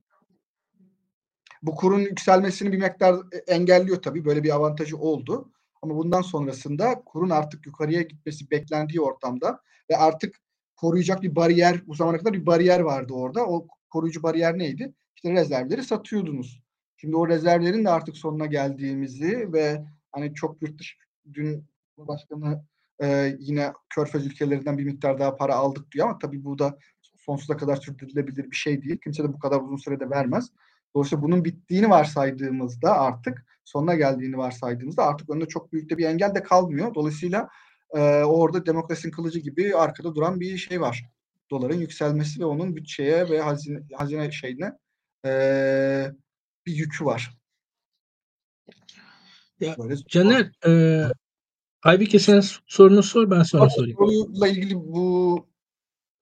Speaker 2: Bu kurun yükselmesini bir miktar engelliyor tabii. Böyle bir avantajı oldu. Ama bundan sonrasında kurun artık yukarıya gitmesi beklendiği ortamda ve artık koruyacak bir bariyer, bu zamana kadar bir bariyer vardı orada. O koruyucu bariyer neydi? İşte rezervleri satıyordunuz. Şimdi o rezervlerin de artık sonuna geldiğimizi ve hani çok yurt dışı dün Başkanı e, yine Körfez ülkelerinden bir miktar daha para aldık diyor ama tabii bu da sonsuza kadar sürdürülebilir bir şey değil. Kimse de bu kadar uzun sürede vermez. Dolayısıyla bunun bittiğini varsaydığımızda artık sonuna geldiğini varsaydığımızda artık önünde çok büyük de bir engel de kalmıyor. Dolayısıyla e, orada demokrasinin kılıcı gibi arkada duran bir şey var. Doların yükselmesi ve onun bütçeye ve hazine, hazine şeyine e, bir yükü var.
Speaker 3: Ya, Böyle Caner, e, Aybike sen sorunu sor ben sonra sorayım.
Speaker 2: Soruyla ilgili bu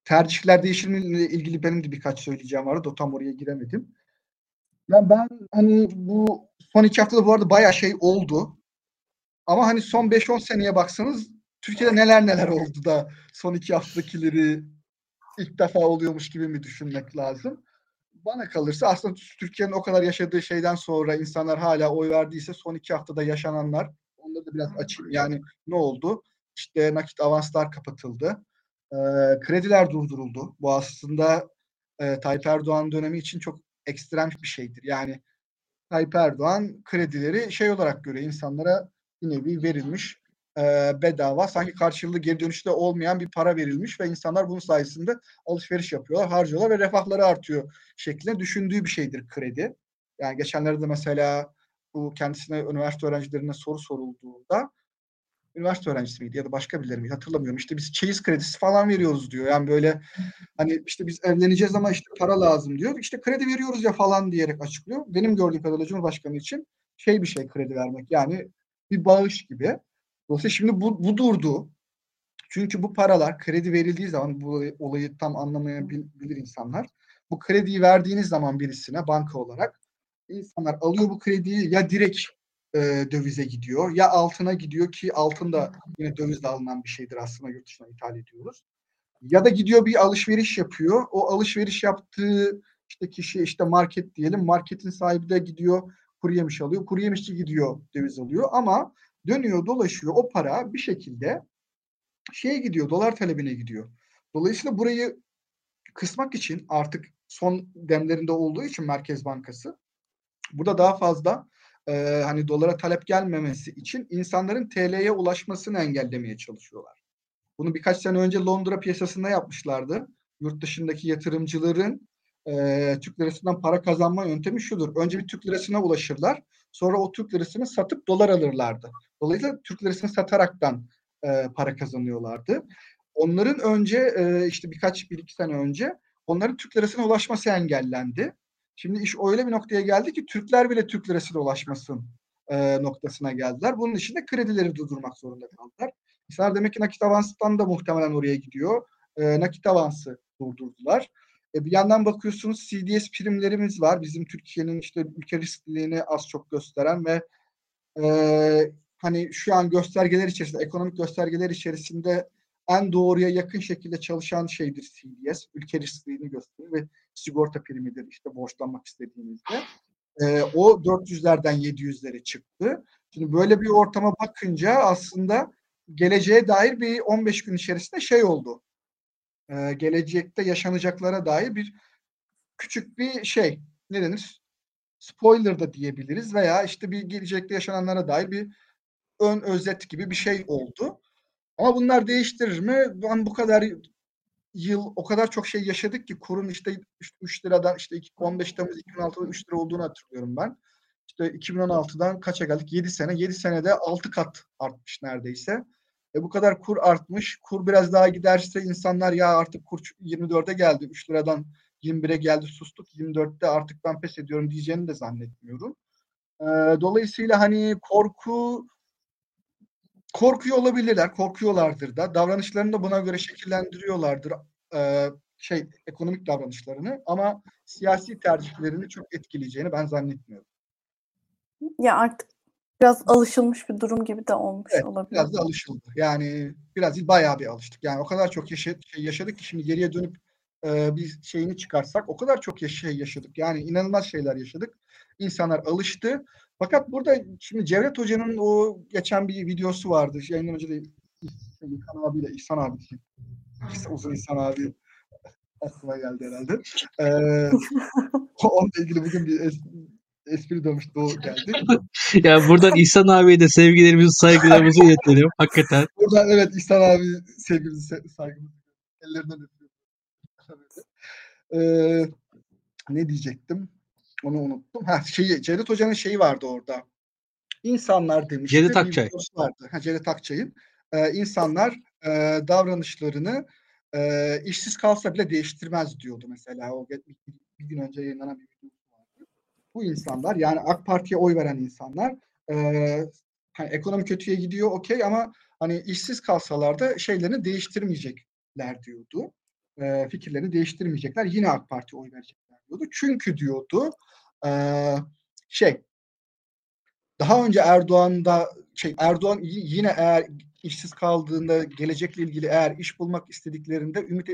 Speaker 2: tercihler değişimiyle ilgili benim de birkaç söyleyeceğim vardı. O tam oraya giremedim. Ya ben hani bu son iki haftada bu arada bayağı şey oldu. Ama hani son 5-10 seneye baksanız Türkiye'de neler neler oldu da son iki haftakileri ilk defa oluyormuş gibi mi düşünmek lazım? Bana kalırsa aslında Türkiye'nin o kadar yaşadığı şeyden sonra insanlar hala oy verdiyse son iki haftada yaşananlar onları da biraz açayım. Yani ne oldu? İşte nakit avanslar kapatıldı. E, krediler durduruldu. Bu aslında e, Tayyip Erdoğan dönemi için çok ekstrem bir şeydir. Yani Tayyip Erdoğan kredileri şey olarak görüyor insanlara bir nevi verilmiş e, bedava sanki karşılığı geri dönüşte olmayan bir para verilmiş ve insanlar bunun sayesinde alışveriş yapıyorlar, harcıyorlar ve refahları artıyor şeklinde düşündüğü bir şeydir kredi. Yani geçenlerde mesela bu kendisine üniversite öğrencilerine soru sorulduğunda üniversite öğrencisi miydi ya da başka birileri miydi hatırlamıyorum. İşte biz çeyiz kredisi falan veriyoruz diyor. Yani böyle hani işte biz evleneceğiz ama işte para lazım diyor. İşte kredi veriyoruz ya falan diyerek açıklıyor. Benim gördüğüm kadarıyla Cumhurbaşkanı için şey bir şey kredi vermek. Yani bir bağış gibi. Dolayısıyla şimdi bu, bu durdu. Çünkü bu paralar kredi verildiği zaman bu olayı tam anlamayabilir insanlar. Bu krediyi verdiğiniz zaman birisine banka olarak insanlar alıyor bu krediyi ya direkt e, dövize gidiyor ya altına gidiyor ki altın da yine dövizle alınan bir şeydir aslında yurt dışına ithal ediyoruz. Ya da gidiyor bir alışveriş yapıyor. O alışveriş yaptığı işte kişi işte market diyelim. Marketin sahibi de gidiyor kuru yemiş alıyor. Kuru yemişçi gidiyor döviz alıyor ama dönüyor dolaşıyor o para bir şekilde şeye gidiyor dolar talebine gidiyor. Dolayısıyla burayı kısmak için artık son demlerinde olduğu için Merkez Bankası burada daha fazla e, hani dolara talep gelmemesi için insanların TL'ye ulaşmasını engellemeye çalışıyorlar. Bunu birkaç sene önce Londra piyasasında yapmışlardı. Yurt dışındaki yatırımcıların e, Türk lirasından para kazanma yöntemi şudur. Önce bir Türk lirasına ulaşırlar. Sonra o Türk lirasını satıp dolar alırlardı. Dolayısıyla Türk lirasını sataraktan e, para kazanıyorlardı. Onların önce e, işte birkaç bir iki sene önce onların Türk lirasına ulaşması engellendi. Şimdi iş öyle bir noktaya geldi ki Türkler bile Türk lirasına ulaşmasın e, noktasına geldiler. Bunun için de kredileri durdurmak zorunda kaldılar. İnsanlar demek ki nakit avansından da muhtemelen oraya gidiyor. E, nakit avansı durdurdular. E, bir yandan bakıyorsunuz CDS primlerimiz var. Bizim Türkiye'nin işte ülke riskliliğini az çok gösteren ve e, hani şu an göstergeler içerisinde, ekonomik göstergeler içerisinde en doğruya yakın şekilde çalışan şeydir CDS. Ülke riskliliğini gösterir ve sigorta primidir işte borçlanmak istediğinizde. E, o 400'lerden 700'lere çıktı. Şimdi böyle bir ortama bakınca aslında geleceğe dair bir 15 gün içerisinde şey oldu e, gelecekte yaşanacaklara dair bir küçük bir şey ne denir? Spoiler da diyebiliriz veya işte bir gelecekte yaşananlara dair bir ön özet gibi bir şey oldu. Ama bunlar değiştirir mi? Ben bu kadar yıl o kadar çok şey yaşadık ki kurun işte 3 liradan işte 15 Temmuz 2016'da 3 lira olduğunu hatırlıyorum ben. İşte 2016'dan kaça geldik? 7 sene. 7 senede 6 kat artmış neredeyse. E bu kadar kur artmış. Kur biraz daha giderse insanlar ya artık kur 24'e geldi. 3 liradan 21'e geldi sustuk. 24'te artık ben pes ediyorum diyeceğini de zannetmiyorum. E, dolayısıyla hani korku korkuyor olabilirler. Korkuyorlardır da. Davranışlarını da buna göre şekillendiriyorlardır. E, şey ekonomik davranışlarını ama siyasi tercihlerini çok etkileyeceğini ben zannetmiyorum.
Speaker 1: Ya artık Biraz alışılmış bir durum gibi de olmuş
Speaker 2: evet,
Speaker 1: olabilir.
Speaker 2: Biraz da alışıldı. Yani biraz değil bayağı bir alıştık. Yani o kadar çok yaşa şey yaşadık ki şimdi geriye dönüp e, bir şeyini çıkarsak o kadar çok şey yaşadık. Yani inanılmaz şeyler yaşadık. İnsanlar alıştı. Fakat burada şimdi Cevdet Hoca'nın o geçen bir videosu vardı. Yayından önce de İhsan abiyle İhsan abi uzun İhsan abi [LAUGHS] aklıma geldi herhalde. Ee, [LAUGHS] onunla ilgili bugün bir espri dönmüştü o geldi. [LAUGHS]
Speaker 3: ya buradan İhsan abiye de sevgilerimizi saygılarımızı iletelim. Hakikaten.
Speaker 2: Buradan evet İhsan abi sevgimizi saygımızı ellerinden öpüyorum. Ee, ne diyecektim? Onu unuttum. Ha şeyi Cevdet Hoca'nın şeyi vardı orada. İnsanlar demişti.
Speaker 3: Cevdet Akçay.
Speaker 2: Vardı. Ha, Cevdet Akçay'ın. Ee, insanlar e, davranışlarını e, işsiz kalsa bile değiştirmez diyordu mesela. O bir, bir gün önce yayınlanan bir video Bu insanlar yani AK Parti'ye oy veren insanlar e, hani ekonomi kötüye gidiyor okey ama hani işsiz kalsalar da şeylerini değiştirmeyecekler diyordu. E, fikirlerini değiştirmeyecekler. Yine AK Parti'ye oy verecekler diyordu. Çünkü diyordu e, şey daha önce Erdoğan'da şey Erdoğan yine eğer işsiz kaldığında gelecekle ilgili eğer iş bulmak istediklerinde ümit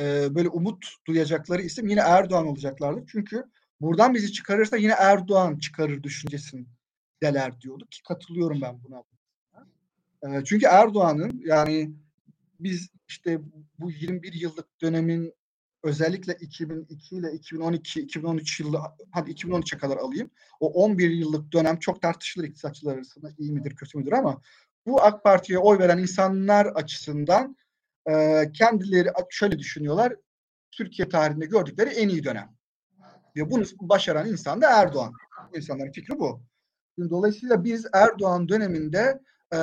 Speaker 2: e, böyle umut duyacakları isim yine Erdoğan olacaklardı. Çünkü buradan bizi çıkarırsa yine Erdoğan çıkarır düşüncesini deler diyordu ki katılıyorum ben buna. E, çünkü Erdoğan'ın yani biz işte bu 21 yıllık dönemin özellikle 2002 ile 2012, 2013 yılı hadi 2013'e kadar alayım. O 11 yıllık dönem çok tartışılır iktisatçılar arasında iyi midir kötü müdür ama bu AK Parti'ye oy veren insanlar açısından e, kendileri şöyle düşünüyorlar. Türkiye tarihinde gördükleri en iyi dönem. Ve bunu başaran insan da Erdoğan. İnsanların fikri bu. Dolayısıyla biz Erdoğan döneminde e,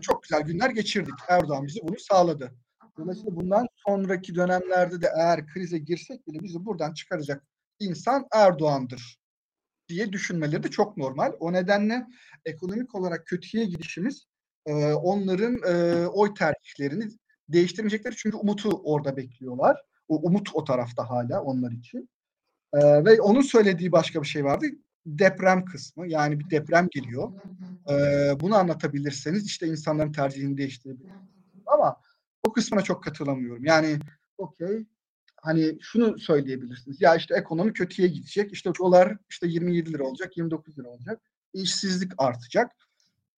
Speaker 2: çok güzel günler geçirdik. Erdoğan bizi bunu sağladı. Dolayısıyla bundan sonraki dönemlerde de eğer krize girsek bile bizi buradan çıkaracak insan Erdoğan'dır diye düşünmeleri de çok normal. O nedenle ekonomik olarak kötüye gidişimiz e, onların e, oy tercihlerini değiştirmeyecekleri çünkü umutu orada bekliyorlar. O umut o tarafta hala onlar için. E, ve onun söylediği başka bir şey vardı. Deprem kısmı yani bir deprem geliyor. E, bunu anlatabilirseniz işte insanların tercihini değiştirebilirsiniz. Ama o kısmına çok katılamıyorum. Yani okey hani şunu söyleyebilirsiniz. Ya işte ekonomi kötüye gidecek. İşte dolar işte 27 lira olacak, 29 lira olacak. İşsizlik artacak.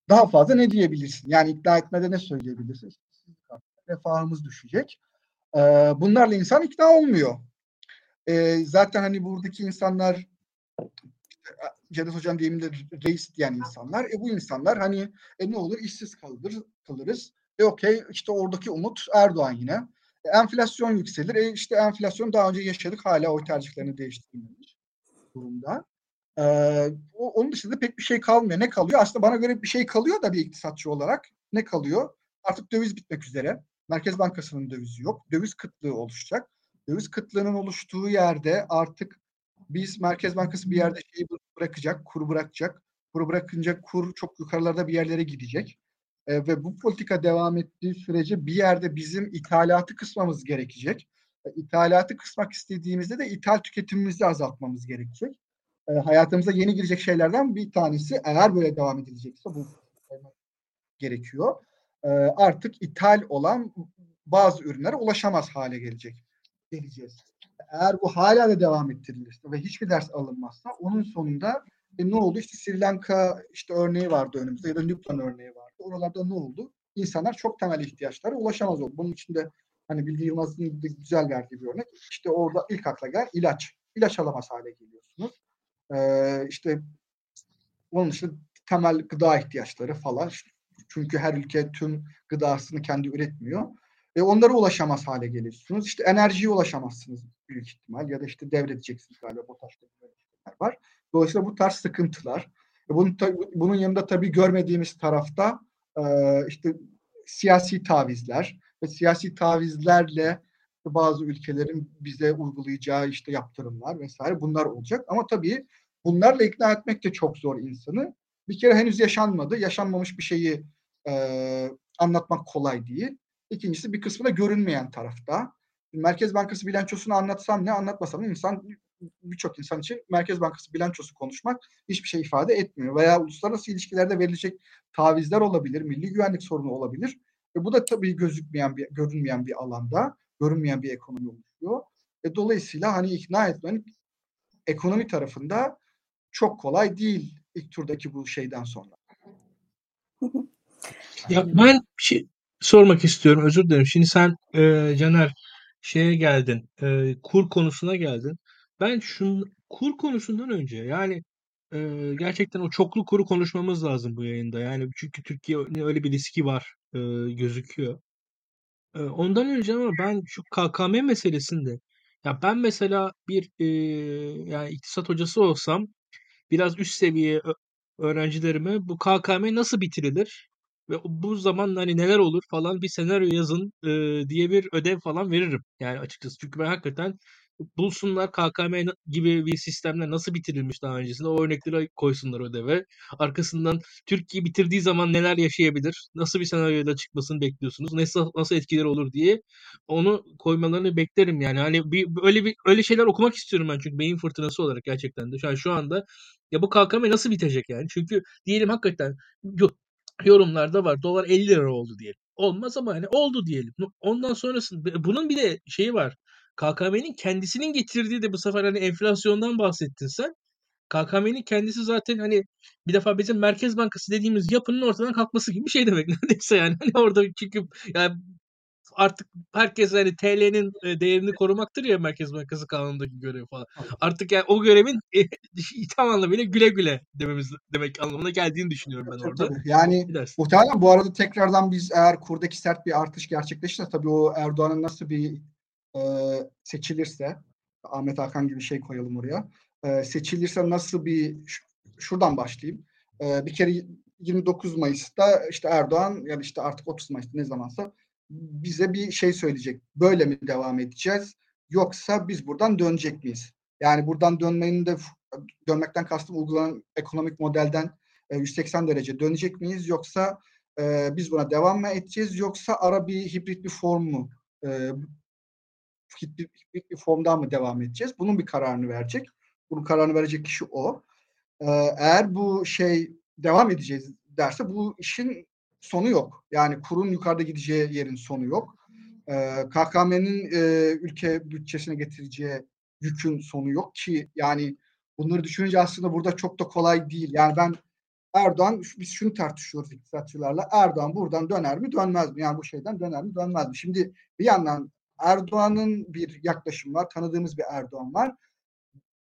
Speaker 2: Daha fazla ne diyebilirsin? Yani ikna etmede ne söyleyebilirsin? İşsizlik artacak, refahımız düşecek. Ee, bunlarla insan ikna olmuyor. Ee, zaten hani buradaki insanlar Cevdet Hocam deyiminde reis diyen insanlar. E bu insanlar hani e ne olur işsiz kalır, kalırız. E okey işte oradaki umut Erdoğan yine. E, enflasyon yükselir. E işte enflasyon daha önce yaşadık hala oy tercihlerini değiştirmemiş durumda. Ee, onun dışında pek bir şey kalmıyor. Ne kalıyor? Aslında bana göre bir şey kalıyor da bir iktisatçı olarak. Ne kalıyor? Artık döviz bitmek üzere. Merkez Bankası'nın dövizi yok. Döviz kıtlığı oluşacak. Döviz kıtlığının oluştuğu yerde artık biz Merkez Bankası bir yerde şeyi bırakacak, kuru bırakacak. Kuru bırakınca kur çok yukarılarda bir yerlere gidecek. E, ve bu politika devam ettiği sürece bir yerde bizim ithalatı kısmamız gerekecek. E, ithalatı kısmak istediğimizde de ithal tüketimimizi azaltmamız gerekecek. E, hayatımıza yeni girecek şeylerden bir tanesi eğer böyle devam edilecekse bu gerekiyor. E, artık ithal olan bazı ürünlere ulaşamaz hale gelecek. Geleceğiz. Eğer bu hala da devam ettirilirse ve hiçbir ders alınmazsa onun sonunda e, ne oldu? İşte Sri Lanka işte örneği vardı önümüzde ya da Lübnan örneği vardı. Oralarda ne oldu? İnsanlar çok temel ihtiyaçlara ulaşamaz oldu. Bunun için de hani Bilgi Yılmaz'ın güzel verdiği bir örnek. İşte orada ilk akla gelen ilaç. İlaç alamaz hale geliyorsunuz. Ee, işte onun dışında temel gıda ihtiyaçları falan. Çünkü her ülke tüm gıdasını kendi üretmiyor. Ve onlara ulaşamaz hale geliyorsunuz. İşte enerjiye ulaşamazsınız büyük ihtimal ya da işte devredeceksiniz galiba BOTAŞ'ta var. Dolayısıyla bu tarz sıkıntılar. Bunun, bunun yanında tabii görmediğimiz tarafta e, işte siyasi tavizler ve siyasi tavizlerle bazı ülkelerin bize uygulayacağı işte yaptırımlar vesaire bunlar olacak. Ama tabii bunlarla ikna etmek de çok zor insanı. Bir kere henüz yaşanmadı. Yaşanmamış bir şeyi e, anlatmak kolay değil. İkincisi bir kısmı da görünmeyen tarafta. Merkez Bankası bilançosunu anlatsam ne anlatmasam ne insan birçok insan için Merkez Bankası bilançosu konuşmak hiçbir şey ifade etmiyor. Veya uluslararası ilişkilerde verilecek tavizler olabilir, milli güvenlik sorunu olabilir. E bu da tabii gözükmeyen bir, görünmeyen bir alanda, görünmeyen bir ekonomi oluşuyor. E dolayısıyla hani ikna etmenin ekonomi tarafında çok kolay değil ilk turdaki bu şeyden sonra.
Speaker 3: Ya ben bir şey sormak istiyorum. Özür dilerim. Şimdi sen e, Caner şeye geldin. E, kur konusuna geldin. Ben şun kur konusundan önce yani e, gerçekten o çoklu kuru konuşmamız lazım bu yayında. Yani çünkü Türkiye öyle bir riski var e, gözüküyor. E, ondan önce ama ben şu KKM meselesinde ya ben mesela bir e, yani iktisat hocası olsam biraz üst seviye öğrencilerime bu KKM nasıl bitirilir ve bu zaman hani neler olur falan bir senaryo yazın e, diye bir ödev falan veririm yani açıkçası. Çünkü ben hakikaten bulsunlar KKM gibi bir sistemler nasıl bitirilmiş daha öncesinde o örnekleri koysunlar ödeve. Arkasından Türkiye bitirdiği zaman neler yaşayabilir? Nasıl bir senaryoda çıkmasını bekliyorsunuz? Nasıl nasıl etkileri olur diye onu koymalarını beklerim yani. Hani bir öyle bir öyle şeyler okumak istiyorum ben çünkü beyin fırtınası olarak gerçekten de. An şu anda ya bu KKM nasıl bitecek yani? Çünkü diyelim hakikaten yorumlarda var. Dolar 50 lira oldu diyelim. Olmaz ama hani oldu diyelim. Ondan sonrasında bunun bir de şeyi var. KKM'nin kendisinin getirdiği de bu sefer hani enflasyondan bahsettin sen. KKM'nin kendisi zaten hani bir defa bizim Merkez Bankası dediğimiz yapının ortadan kalkması gibi bir şey demek [LAUGHS] neredeyse yani. Hani orada çünkü yani artık herkes hani TL'nin e, değerini korumaktır ya Merkez Bankası kanunundaki görev falan. Artık yani o görevin e, [LAUGHS] tam anlamıyla güle güle dememiz demek anlamına geldiğini düşünüyorum ben orada.
Speaker 2: Tabii. Yani muhtemelen bu arada tekrardan biz eğer kurdaki sert bir artış gerçekleşirse tabii o Erdoğan'ın nasıl bir e, seçilirse Ahmet Hakan gibi şey koyalım oraya. E, seçilirse nasıl bir şuradan başlayayım. E, bir kere 29 Mayıs'ta işte Erdoğan ya da işte artık 30 Mayıs'ta ne zamansa bize bir şey söyleyecek. Böyle mi devam edeceğiz? Yoksa biz buradan dönecek miyiz? Yani buradan dönmenin de dönmekten kastım uygulanan ekonomik modelden 180 derece dönecek miyiz? Yoksa e, biz buna devam mı edeceğiz? Yoksa ara bir hibrit bir form mu? E, hibrit bir formdan mı devam edeceğiz? Bunun bir kararını verecek. Bunun kararını verecek kişi o. E, eğer bu şey devam edeceğiz derse bu işin sonu yok. Yani kurun yukarıda gideceği yerin sonu yok. Ee, KKM'nin e, ülke bütçesine getireceği yükün sonu yok ki yani bunları düşününce aslında burada çok da kolay değil. Yani ben Erdoğan biz şunu tartışıyoruz iktisatçılarla. Erdoğan buradan döner mi dönmez mi? Yani bu şeyden döner mi dönmez mi? Şimdi bir yandan Erdoğan'ın bir yaklaşımı var. Tanıdığımız bir Erdoğan var.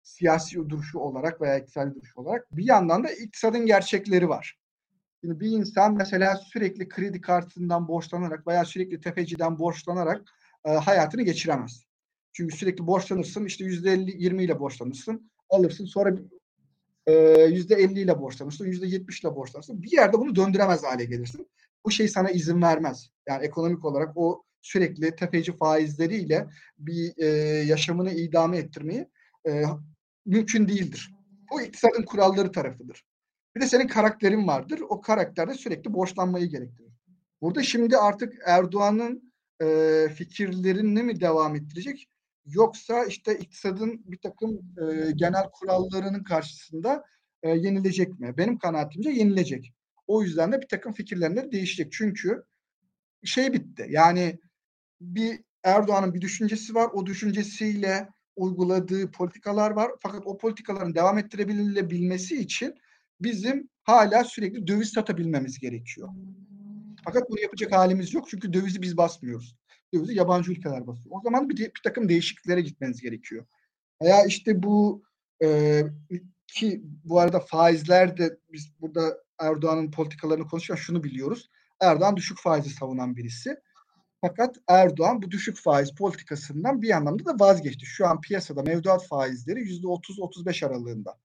Speaker 2: Siyasi duruşu olarak veya iktisadi duruşu olarak. Bir yandan da iktisadın gerçekleri var. Şimdi bir insan mesela sürekli kredi kartından borçlanarak veya sürekli tefeciden borçlanarak e, hayatını geçiremez. Çünkü sürekli borçlanırsın işte yüzde elli yirmi ile borçlanırsın alırsın sonra e, yüzde elli ile borçlanırsın yüzde yetmiş ile borçlanırsın bir yerde bunu döndüremez hale gelirsin. Bu şey sana izin vermez. Yani ekonomik olarak o sürekli tefeci faizleriyle bir e, yaşamını idame ettirmeyi e, mümkün değildir. Bu iktisadın kuralları tarafıdır. Bir de senin karakterin vardır. O karakterde sürekli borçlanmayı gerektirir. Burada şimdi artık Erdoğan'ın e, fikirlerini mi devam ettirecek? Yoksa işte iktisadın bir takım e, genel kurallarının karşısında e, yenilecek mi? Benim kanaatimce yenilecek. O yüzden de bir takım fikirlerinde değişecek. Çünkü şey bitti. Yani bir Erdoğan'ın bir düşüncesi var. O düşüncesiyle uyguladığı politikalar var. Fakat o politikaların devam ettirebilmesi için bizim hala sürekli döviz satabilmemiz gerekiyor. Fakat bunu yapacak halimiz yok çünkü dövizi biz basmıyoruz. Dövizi yabancı ülkeler basıyor. O zaman bir, de, bir takım değişikliklere gitmeniz gerekiyor. Veya işte bu e, ki bu arada faizler de biz burada Erdoğan'ın politikalarını konuşurken şunu biliyoruz. Erdoğan düşük faizi savunan birisi. Fakat Erdoğan bu düşük faiz politikasından bir anlamda da vazgeçti. Şu an piyasada mevduat faizleri %30-35 aralığında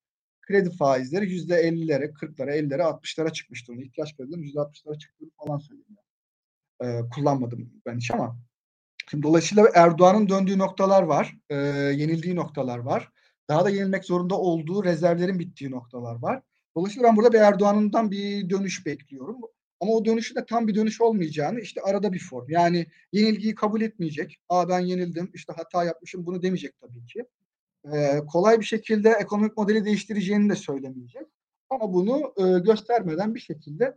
Speaker 2: kredi faizleri yüzde 50'lere, 40'lara, 50'lere, 60'lara çıkmış durumda. İhtiyaç kredilerin yüzde 60'lara çıktığını falan söyleniyor. Ee, kullanmadım ben hiç ama. Şimdi dolayısıyla Erdoğan'ın döndüğü noktalar var. E, yenildiği noktalar var. Daha da yenilmek zorunda olduğu rezervlerin bittiği noktalar var. Dolayısıyla ben burada bir Erdoğan'dan bir dönüş bekliyorum. Ama o dönüşü de tam bir dönüş olmayacağını işte arada bir form. Yani yenilgiyi kabul etmeyecek. Aa ben yenildim, işte hata yapmışım bunu demeyecek tabii ki e, kolay bir şekilde ekonomik modeli değiştireceğini de söylemeyecek. Ama bunu e, göstermeden bir şekilde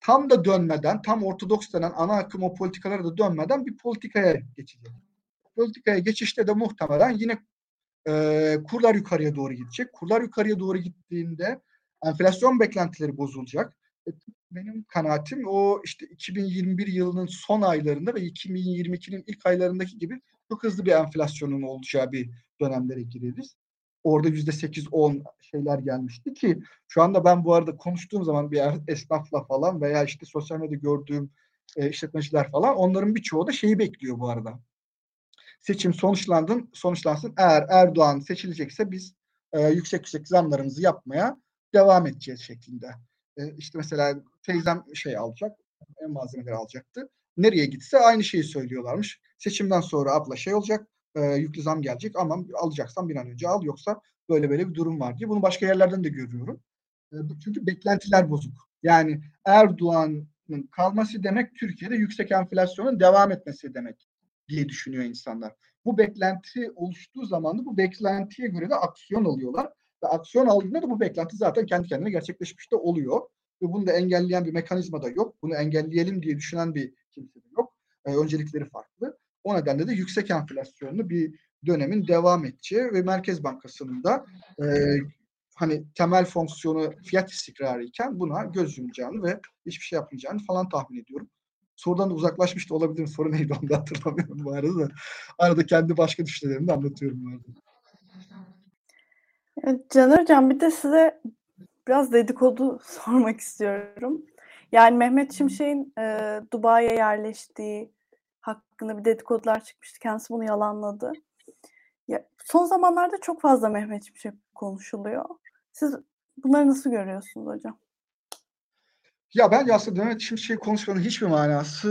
Speaker 2: tam da dönmeden, tam ortodoks denen ana akım o politikalara da dönmeden bir politikaya geçecek. Politikaya geçişte de muhtemelen yine e, kurlar yukarıya doğru gidecek. Kurlar yukarıya doğru gittiğinde enflasyon beklentileri bozulacak. E, benim kanaatim o işte 2021 yılının son aylarında ve 2022'nin ilk aylarındaki gibi çok hızlı bir enflasyonun olacağı bir dönemlere gireriz. Orada yüzde sekiz on şeyler gelmişti ki şu anda ben bu arada konuştuğum zaman bir [LAUGHS] esnafla falan veya işte sosyal medyada gördüğüm e, işletmeciler falan onların birçoğu da şeyi bekliyor bu arada. Seçim sonuçlandın, sonuçlansın. Eğer Erdoğan seçilecekse biz e, yüksek yüksek zamlarımızı yapmaya devam edeceğiz şeklinde. E, işte mesela teyzem şey alacak, malzemeleri alacaktı. Nereye gitse aynı şeyi söylüyorlarmış. Seçimden sonra abla şey olacak, e, yüklü zam gelecek ama alacaksan bir an önce al yoksa böyle böyle bir durum var diye. Bunu başka yerlerden de görüyorum. E, çünkü beklentiler bozuk. Yani Erdoğan'ın kalması demek Türkiye'de yüksek enflasyonun devam etmesi demek diye düşünüyor insanlar. Bu beklenti oluştuğu zaman da bu beklentiye göre de aksiyon alıyorlar. Ve aksiyon aldığında da bu beklenti zaten kendi kendine gerçekleşmiş de oluyor. Ve bunu da engelleyen bir mekanizma da yok. Bunu engelleyelim diye düşünen bir kimse de yok. E, öncelikleri farklı. O nedenle de yüksek enflasyonlu bir dönemin devam edeceği ve Merkez Bankası'nın da e, hani temel fonksiyonu fiyat istikrarı iken buna göz yumacağını ve hiçbir şey yapmayacağını falan tahmin ediyorum. Sorudan da uzaklaşmış da olabilirim. Soru neydi onu da hatırlamıyorum bu arada da. Arada kendi başka düşüncelerimi de anlatıyorum bu arada.
Speaker 1: Evet, Hocam bir de size biraz dedikodu [LAUGHS] sormak istiyorum. Yani Mehmet Şimşek'in e, Dubai'ye yerleştiği hakkında bir dedikodular çıkmıştı. Kendisi bunu yalanladı. Ya, son zamanlarda çok fazla Mehmet Şimşek konuşuluyor. Siz bunları nasıl görüyorsunuz hocam?
Speaker 2: Ya ben aslında Mehmet Şimşek konuşmanın hiçbir manası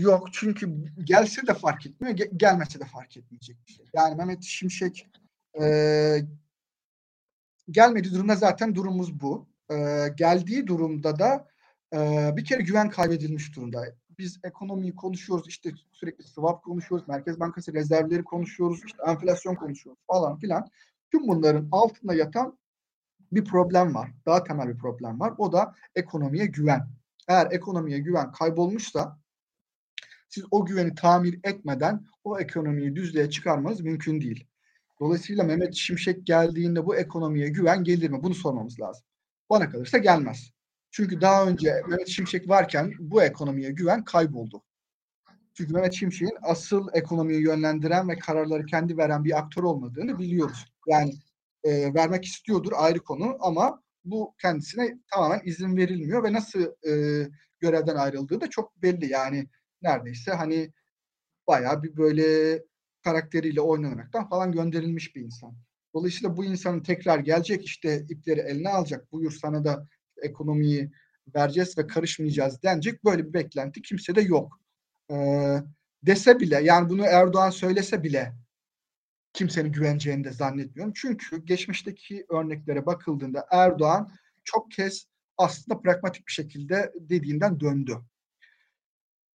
Speaker 2: yok. Çünkü gelse de fark etmiyor, ge- gelmese de fark etmeyecek şey. Yani Mehmet Şimşek e, gelmediği durumda zaten durumumuz bu. E, geldiği durumda da bir kere güven kaybedilmiş durumda. Biz ekonomiyi konuşuyoruz, işte sürekli swap konuşuyoruz, Merkez Bankası rezervleri konuşuyoruz, işte enflasyon konuşuyoruz falan filan. Tüm bunların altında yatan bir problem var. Daha temel bir problem var. O da ekonomiye güven. Eğer ekonomiye güven kaybolmuşsa siz o güveni tamir etmeden o ekonomiyi düzlüğe çıkarmanız mümkün değil. Dolayısıyla Mehmet Şimşek geldiğinde bu ekonomiye güven gelir mi? Bunu sormamız lazım. Bana kalırsa gelmez. Çünkü daha önce Mehmet Şimşek varken bu ekonomiye güven kayboldu. Çünkü Mehmet Şimşek'in asıl ekonomiyi yönlendiren ve kararları kendi veren bir aktör olmadığını biliyoruz. Yani e, vermek istiyordur ayrı konu ama bu kendisine tamamen izin verilmiyor ve nasıl e, görevden ayrıldığı da çok belli. Yani neredeyse hani bayağı bir böyle karakteriyle oynanaraktan falan gönderilmiş bir insan. Dolayısıyla bu insanın tekrar gelecek işte ipleri eline alacak buyur sana da ekonomiyi vereceğiz ve karışmayacağız denecek böyle bir beklenti kimse de yok. Ee, dese bile yani bunu Erdoğan söylese bile kimsenin güveneceğini de zannetmiyorum. Çünkü geçmişteki örneklere bakıldığında Erdoğan çok kez aslında pragmatik bir şekilde dediğinden döndü.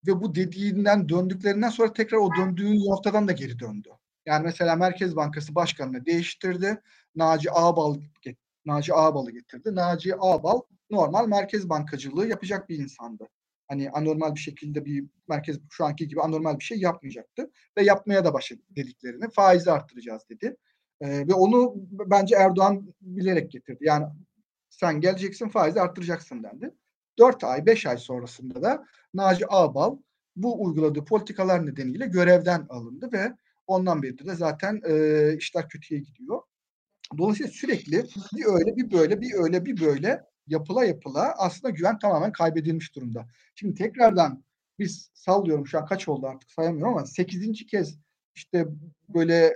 Speaker 2: Ve bu dediğinden döndüklerinden sonra tekrar o döndüğü noktadan da geri döndü. Yani mesela Merkez Bankası Başkanı'nı değiştirdi. Naci Ağbal Naci Ağbal'ı getirdi. Naci Ağbal normal merkez bankacılığı yapacak bir insandı. Hani anormal bir şekilde bir merkez şu anki gibi anormal bir şey yapmayacaktı ve yapmaya da başladı dediklerini faizi arttıracağız dedi. Ee, ve onu bence Erdoğan bilerek getirdi. Yani sen geleceksin faizi arttıracaksın dendi. 4 ay 5 ay sonrasında da Naci Ağbal bu uyguladığı politikalar nedeniyle görevden alındı ve ondan beri de zaten e, işler kötüye gidiyor. Dolayısıyla sürekli bir öyle bir böyle bir öyle bir böyle yapıla yapıla aslında güven tamamen kaybedilmiş durumda. Şimdi tekrardan biz sallıyorum şu an kaç oldu artık sayamıyorum ama 8. kez işte böyle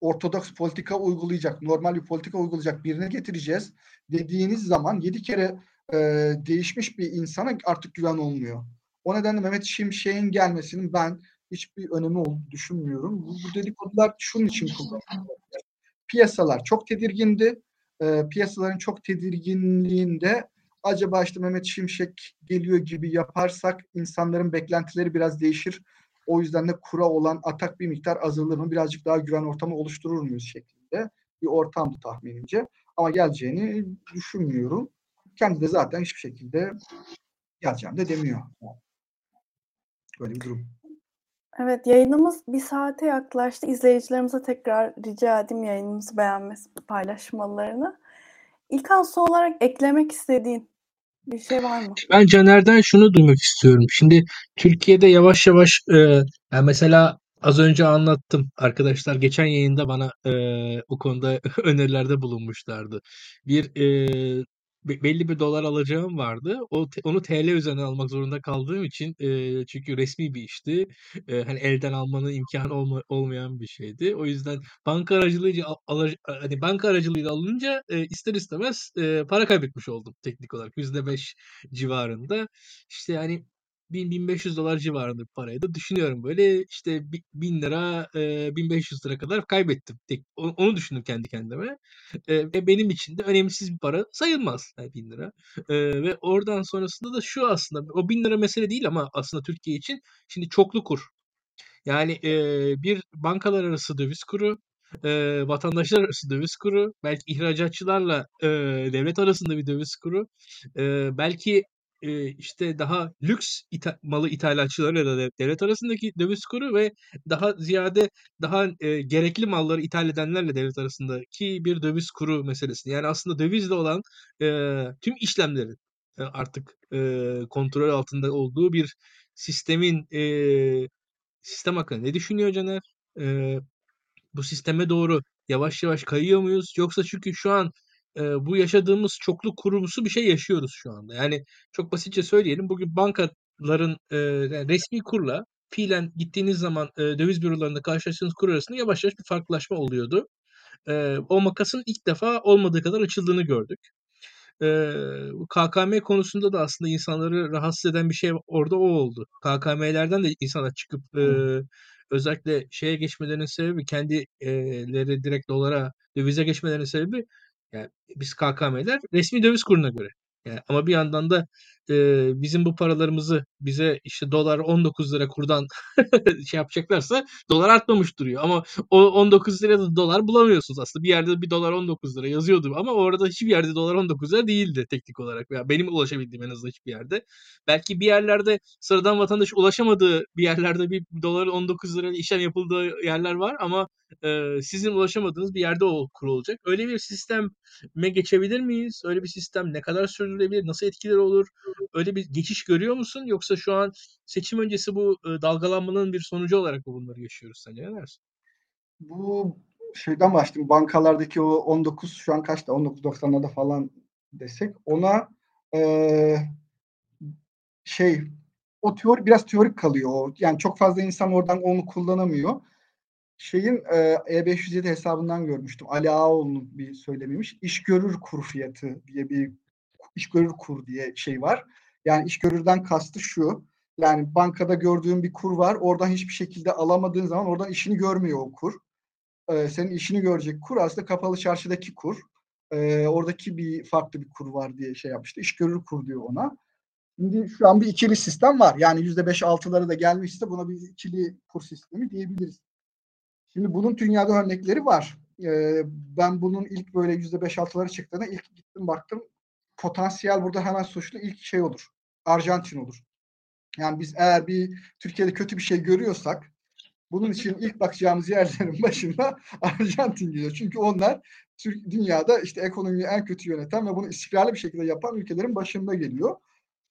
Speaker 2: ortodoks politika uygulayacak, normal bir politika uygulayacak birine getireceğiz dediğiniz zaman 7 kere e, değişmiş bir insana artık güven olmuyor. O nedenle Mehmet Şimşek'in gelmesinin ben hiçbir önemi olduğunu düşünmüyorum. Bu, bu dedikodular şunun için kullanılıyor. Piyasalar çok tedirgindi e, piyasaların çok tedirginliğinde acaba işte Mehmet Şimşek geliyor gibi yaparsak insanların beklentileri biraz değişir. O yüzden de kura olan atak bir miktar azalır mı? Birazcık daha güven ortamı oluşturur muyuz şeklinde bir ortamdı tahminimce. Ama geleceğini düşünmüyorum. Kendi de zaten hiçbir şekilde geleceğim de demiyor. Böyle bir durum.
Speaker 1: Evet yayınımız bir saate yaklaştı. İzleyicilerimize tekrar rica edeyim yayınımızı beğenmesi, paylaşmalarını. İlkan son olarak eklemek istediğin bir şey var mı?
Speaker 3: Ben Caner'den şunu duymak istiyorum. Şimdi Türkiye'de yavaş yavaş e, yani mesela az önce anlattım. Arkadaşlar geçen yayında bana e, o konuda [LAUGHS] önerilerde bulunmuşlardı. Bir e, belli bir dolar alacağım vardı. O onu TL üzerinden almak zorunda kaldığım için e, çünkü resmi bir işti. E, hani elden almanın imkanı olma, olmayan bir şeydi. O yüzden banka aracılığıyla al, hani banka aracılığıyla alınca e, ister istemez e, para kaybetmiş oldum teknik olarak %5 civarında. İşte yani 1000-1500 dolar civarında bir paraydı. Düşünüyorum böyle işte 1000 lira, e, 1500 lira kadar kaybettim. Tek, onu düşündüm kendi kendime. E, benim için de önemsiz bir para sayılmaz yani 1000 lira. Ve oradan sonrasında da şu aslında o 1000 lira mesele değil ama aslında Türkiye için şimdi çoklu kur. Yani bir bankalar arası döviz kuru, e, vatandaşlar arası döviz kuru, belki ihracatçılarla e, devlet arasında bir döviz kuru, e, belki e, işte daha lüks ita- malı ithalatçılarla da devlet arasındaki döviz kuru ve daha ziyade daha e, gerekli malları ithal edenlerle devlet arasındaki bir döviz kuru meselesi. Yani aslında dövizle olan e, tüm işlemlerin e, artık e, kontrol altında olduğu bir sistemin e, sistem hakkında ne düşünüyor Caner? E, bu sisteme doğru yavaş yavaş kayıyor muyuz? Yoksa çünkü şu an e, bu yaşadığımız çoklu kurumsu bir şey yaşıyoruz şu anda. Yani çok basitçe söyleyelim. Bugün bankaların e, yani resmi kurla fiilen gittiğiniz zaman e, döviz bürolarında karşılaştığınız kur arasında yavaş yavaş bir farklılaşma oluyordu. E, o makasın ilk defa olmadığı kadar açıldığını gördük. E, KKM konusunda da aslında insanları rahatsız eden bir şey orada o oldu. KKM'lerden de insanlar çıkıp e, özellikle şeye geçmelerinin sebebi kendileri direkt dolara dövize geçmelerinin sebebi yani biz KKM'ler resmi döviz kuruna göre. Yani ama bir yandan da e, bizim bu paralarımızı bize işte dolar 19 lira kurdan [LAUGHS] şey yapacaklarsa dolar artmamış duruyor. Ama o 19 lirada dolar bulamıyorsunuz aslında. Bir yerde bir dolar 19 lira yazıyordu ama orada hiçbir yerde dolar 19 lira değildi teknik olarak. Yani benim ulaşabildiğim en azından hiçbir yerde. Belki bir yerlerde sıradan vatandaş ulaşamadığı bir yerlerde bir dolar 19 lira işlem yapıldığı yerler var ama e, sizin ulaşamadığınız bir yerde o kur olacak. Öyle bir sisteme geçebilir miyiz? Öyle bir sistem ne kadar sürdürülebilir? Nasıl etkileri olur? Öyle bir geçiş görüyor musun? Yoksa şu an seçim öncesi bu dalgalanmanın bir sonucu olarak mı bunları yaşıyoruz sence ne dersin?
Speaker 2: Bu şeyden başlayayım. Bankalardaki o 19 şu an kaçta? 19.90'larda falan desek ona e, şey o teori biraz teorik kalıyor. Yani çok fazla insan oradan onu kullanamıyor. Şeyin e, E507 hesabından görmüştüm. Ali Ağaoğlu'nun bir söylemiymiş. İş görür kur fiyatı diye bir iş görür kur diye şey var. Yani iş görürden kastı şu. Yani bankada gördüğün bir kur var. Oradan hiçbir şekilde alamadığın zaman oradan işini görmüyor o kur. Ee, senin işini görecek kur aslında kapalı çarşıdaki kur. Ee, oradaki bir farklı bir kur var diye şey yapmıştı. İş görür kur diyor ona. Şimdi şu an bir ikili sistem var. Yani yüzde beş altıları da gelmişse buna bir ikili kur sistemi diyebiliriz. Şimdi bunun dünyada örnekleri var. Ee, ben bunun ilk böyle yüzde beş altıları çıktığında ilk gittim baktım potansiyel burada hemen suçlu ilk şey olur. Arjantin olur. Yani biz eğer bir Türkiye'de kötü bir şey görüyorsak bunun için ilk bakacağımız yerlerin [LAUGHS] başında Arjantin geliyor. Çünkü onlar Türk dünyada işte ekonomiyi en kötü yöneten ve bunu istikrarlı bir şekilde yapan ülkelerin başında geliyor.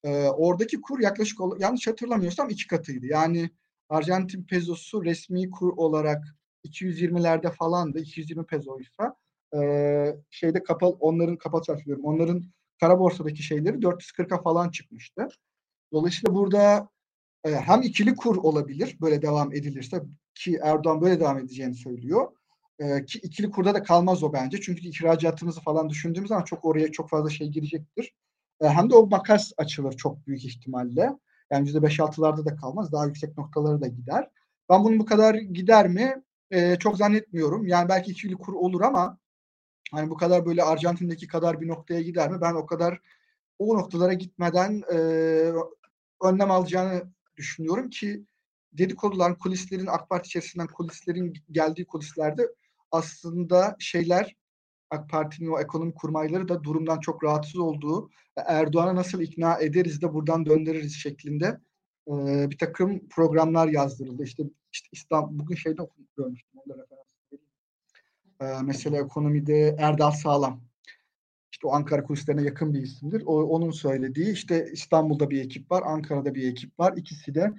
Speaker 2: Ee, oradaki kur yaklaşık yanlış hatırlamıyorsam iki katıydı. Yani Arjantin pezosu resmi kur olarak 220'lerde falandı. 220 pezoysa e, şeyde kapalı onların çarşıyorum. Onların kara borsadaki şeyleri 440'a falan çıkmıştı. Dolayısıyla burada e, hem ikili kur olabilir böyle devam edilirse ki Erdoğan böyle devam edeceğini söylüyor. E, ki ikili kurda da kalmaz o bence. Çünkü ihracatımızı falan düşündüğümüz zaman çok oraya çok fazla şey girecektir. E, hem de o makas açılır çok büyük ihtimalle. Yani %5-6'larda da kalmaz. Daha yüksek noktalara da gider. Ben bunun bu kadar gider mi? E, çok zannetmiyorum. Yani belki ikili kur olur ama hani bu kadar böyle Arjantin'deki kadar bir noktaya gider mi? Ben o kadar o noktalara gitmeden e, önlem alacağını düşünüyorum ki dedikoduların, kulislerin AK Parti içerisinden kulislerin geldiği kulislerde aslında şeyler AK Parti'nin o ekonomi kurmayları da durumdan çok rahatsız olduğu, Erdoğan'a nasıl ikna ederiz de buradan döndürürüz şeklinde e, bir takım programlar yazdırıldı. İşte, işte İstanbul, bugün şeyde görmüştüm, onda referans e, mesela ekonomide Erdal Sağlam. İşte o Ankara kulislerine yakın bir isimdir. O, onun söylediği işte İstanbul'da bir ekip var, Ankara'da bir ekip var. İkisi de